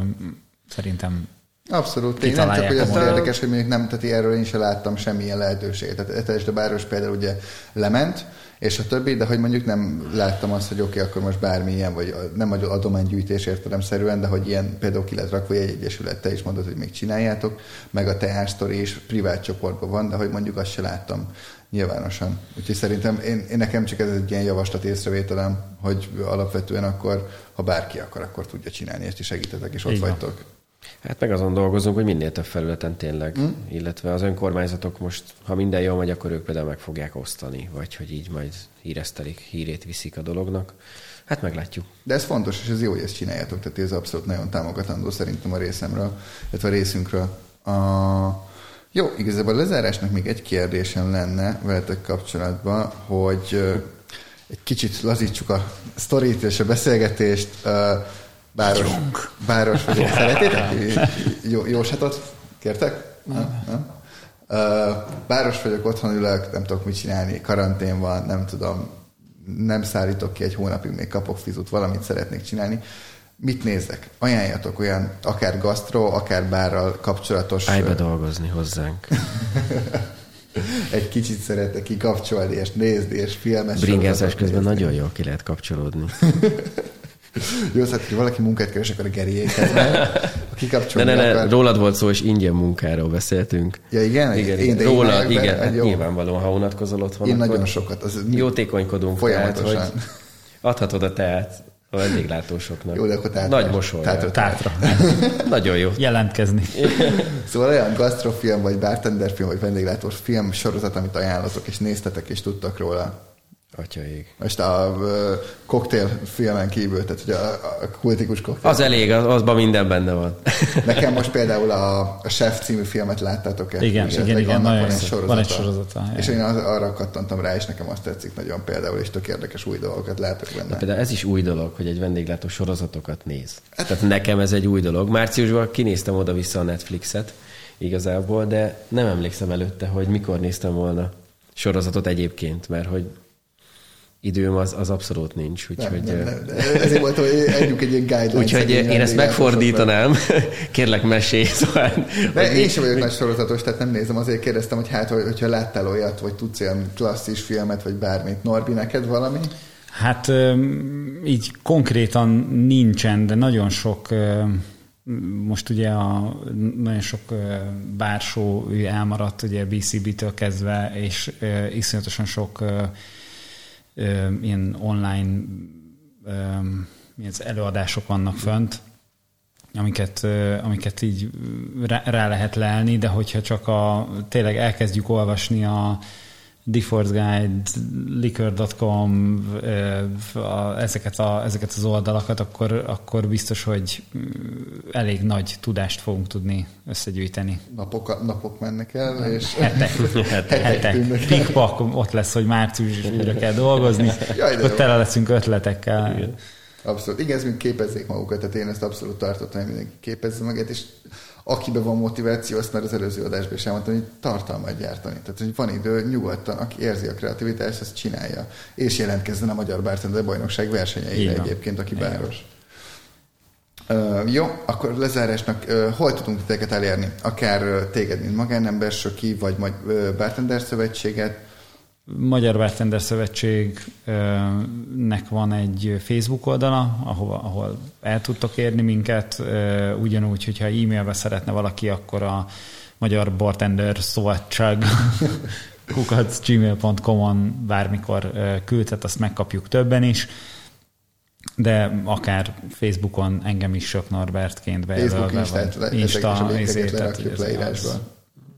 szerintem Abszolút. Én nem csak, hogy az érdekes, hogy mondjuk nem, tehát erről én sem láttam semmilyen lehetőséget. Tehát Etes de Báros például ugye lement, és a többi, de hogy mondjuk nem láttam azt, hogy oké, okay, akkor most bármilyen, vagy nem adománygyűjtés értelemszerűen, de hogy ilyen például ki lett rakva egy egyesület, te is mondod, hogy még csináljátok, meg a teásztori is privát csoportban van, de hogy mondjuk azt se láttam nyilvánosan. Úgyhogy szerintem én, én nekem csak ez egy ilyen javaslat észrevételem, hogy alapvetően akkor, ha bárki akar, akkor tudja csinálni, és ti segítetek, és ott Igen. vagytok. Hát meg azon dolgozunk, hogy minél több felületen tényleg, mm. illetve az önkormányzatok most, ha minden jól megy, akkor ők például meg fogják osztani, vagy hogy így majd híresztelik, hírét viszik a dolognak. Hát meglátjuk. De ez fontos, és ez jó, hogy ezt csináljátok, tehát ez abszolút nagyon támogatandó szerintem a részemről, illetve a részünkről. A... Jó, igazából a lezárásnak még egy kérdésem lenne veletek kapcsolatban, hogy egy kicsit lazítsuk a sztorit és a beszélgetést. Báros, báros vagyok. Szeretétek? Jó, jósatot kértek? Nem? Nem? Báros vagyok, otthon ülök, nem tudok mit csinálni, karantén van, nem tudom, nem szállítok ki egy hónapig, még kapok fizut, valamit szeretnék csinálni. Mit nézek? Ajánljatok olyan, akár gasztro, akár bárral kapcsolatos... Állj be dolgozni hozzánk. egy kicsit szeretek kikapcsolni, és nézni, és filmes. Bringázás közben nagyon jól ki lehet kapcsolódni. Jó, szóval, hogy valaki munkát keres, akkor a Geriékhez megy. Ne, ne, ne, akar... rólad volt szó, és ingyen munkáról beszéltünk. Ja, igen? igen, igen. Én, Rólad, igen, hát nyilvánvalóan, ha unatkozol otthon. Én nagyon sokat. Az jótékonykodunk. Folyamatosan. Tehát, hogy adhatod a teát a vendéglátósoknak. Jó, de akkor tátra. Nagy mosoly. Tátra. tátra. Nagyon jó. Jelentkezni. szóval olyan gasztrofilm, vagy bartenderfilm, vagy vendéglátós film sorozat, amit ajánlatok, és néztetek, és tudtak róla. Atyaig. Most a uh, filmen kívül, tehát hogy a, a kultikus koktél. Az elég, az, azban minden benne van. Nekem most például a, a Chef című filmet láttátok el? Igen, igen, igen, nagyon van egy sorozata. Van egy sorozata és én az, arra kattantam rá, és nekem azt tetszik nagyon például, és tök érdekes új dolgokat látok benne. De például ez is új dolog, hogy egy vendéglátó sorozatokat néz. Hát, Tehát nekem ez egy új dolog. Márciusban kinéztem oda-vissza a Netflixet igazából, de nem emlékszem előtte, hogy mikor néztem volna sorozatot egyébként, mert hogy időm az, az abszolút nincs. Úgyhogy, nem, nem, nem. Ezért volt, hogy együnk egy ilyen guideline. Úgyhogy én ezt megfordítanám. Kérlek, mesélj. Szóval, De én sem vagyok nagy sorozatos, tehát nem nézem. Azért kérdeztem, hogy hát, hogyha láttál olyat, vagy tudsz ilyen klasszis filmet, vagy bármit. Norbi, neked valami? Hát így konkrétan nincsen, de nagyon sok most ugye a, nagyon sok bársó elmaradt ugye BCB-től kezdve, és iszonyatosan sok ilyen online ilyen előadások vannak fönt, amiket, amiket így rá, rá lehet lelni, de hogyha csak a, tényleg elkezdjük olvasni a, Deforce Guide, Liquor.com, ezeket, a, ezeket az oldalakat, akkor, akkor biztos, hogy elég nagy tudást fogunk tudni összegyűjteni. Napok, napok mennek el, és hetek. hetek. hetek. Pikpak ott lesz, hogy márciusra kell dolgozni, Jaj, ott tele leszünk ötletekkel. Igen. Abszolút. Igen, ez mind képezzék magukat, tehát én ezt abszolút tartottam, hogy mindenki képezze magát, és akiben van motiváció, azt már az előző adásban is elmondtam, hogy tartalmat gyártani. Tehát, hogy van idő, nyugodtan, aki érzi a kreativitást, azt csinálja. És jelentkezzen a Magyar Bartender Bajnokság versenyeire egyébként, aki báros. Uh, jó, akkor lezárásnak uh, hol tudunk titeket elérni? Akár uh, téged, mint magánember, Söki, vagy majd uh, Bartender Szövetséget, Magyar Bartender Szövetségnek van egy Facebook oldala, ahol, ahol el tudtok érni minket, ugyanúgy, hogyha e-mailbe szeretne valaki, akkor a Magyar Bartender Szövetség kukacgmail.com-on bármikor küldhet, azt megkapjuk többen is, de akár Facebookon engem is sok Norbertként bejelölve. Tehát Insta, ezért, leírásba.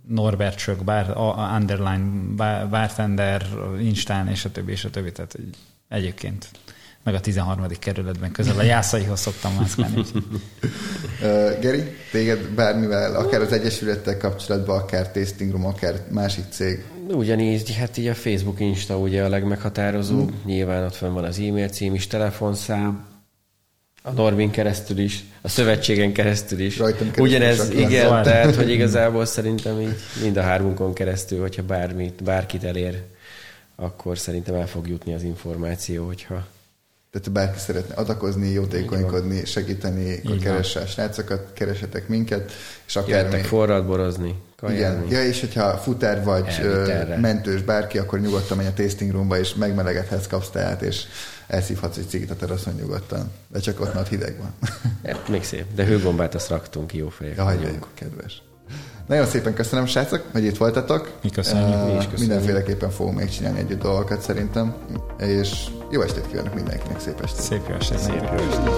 Norbert Sök, bár, a underline bartender, Instán, és a többi, és a többi. Tehát egyébként meg a 13. kerületben közel a jászaihoz szoktam mászkálni. uh, Geri, téged bármivel, akár az Egyesülettel kapcsolatban, akár Tasting Room, akár másik cég? Ugyanígy, hát így a Facebook, Insta ugye a legmeghatározóbb. Hmm. Nyilván ott fönn van az e-mail cím is, telefonszám, a Norvin keresztül is, a szövetségen keresztül is. Rajtam keresztül Ugyanez, igen, van. tehát, hogy igazából szerintem így mind a hármunkon keresztül, hogyha bármit, bárkit elér, akkor szerintem el fog jutni az információ, hogyha tehát bárki szeretne adakozni, jótékonykodni, segíteni, akkor keresse a srácokat, keresetek minket, és akár Jöttek forrad borozni, Igen, ja, és hogyha futár vagy Elviterre. mentős bárki, akkor nyugodtan menj a tasting roomba, és megmelegedhetsz, kapsz teát, és elszívhatsz egy cigit a teraszon nyugodtan. De csak ott már hideg van. még szép. De hőgombát azt raktunk, jó fejek ja, vagyunk. kedves. Nagyon szépen köszönöm, srácok, hogy itt voltatok. Mi köszönjük. Uh, Mi is köszönjük. Mindenféleképpen fogunk még csinálni együtt dolgokat szerintem. És jó estét kívánok mindenkinek, szép estét. Szép jó estét. Szép jó estét.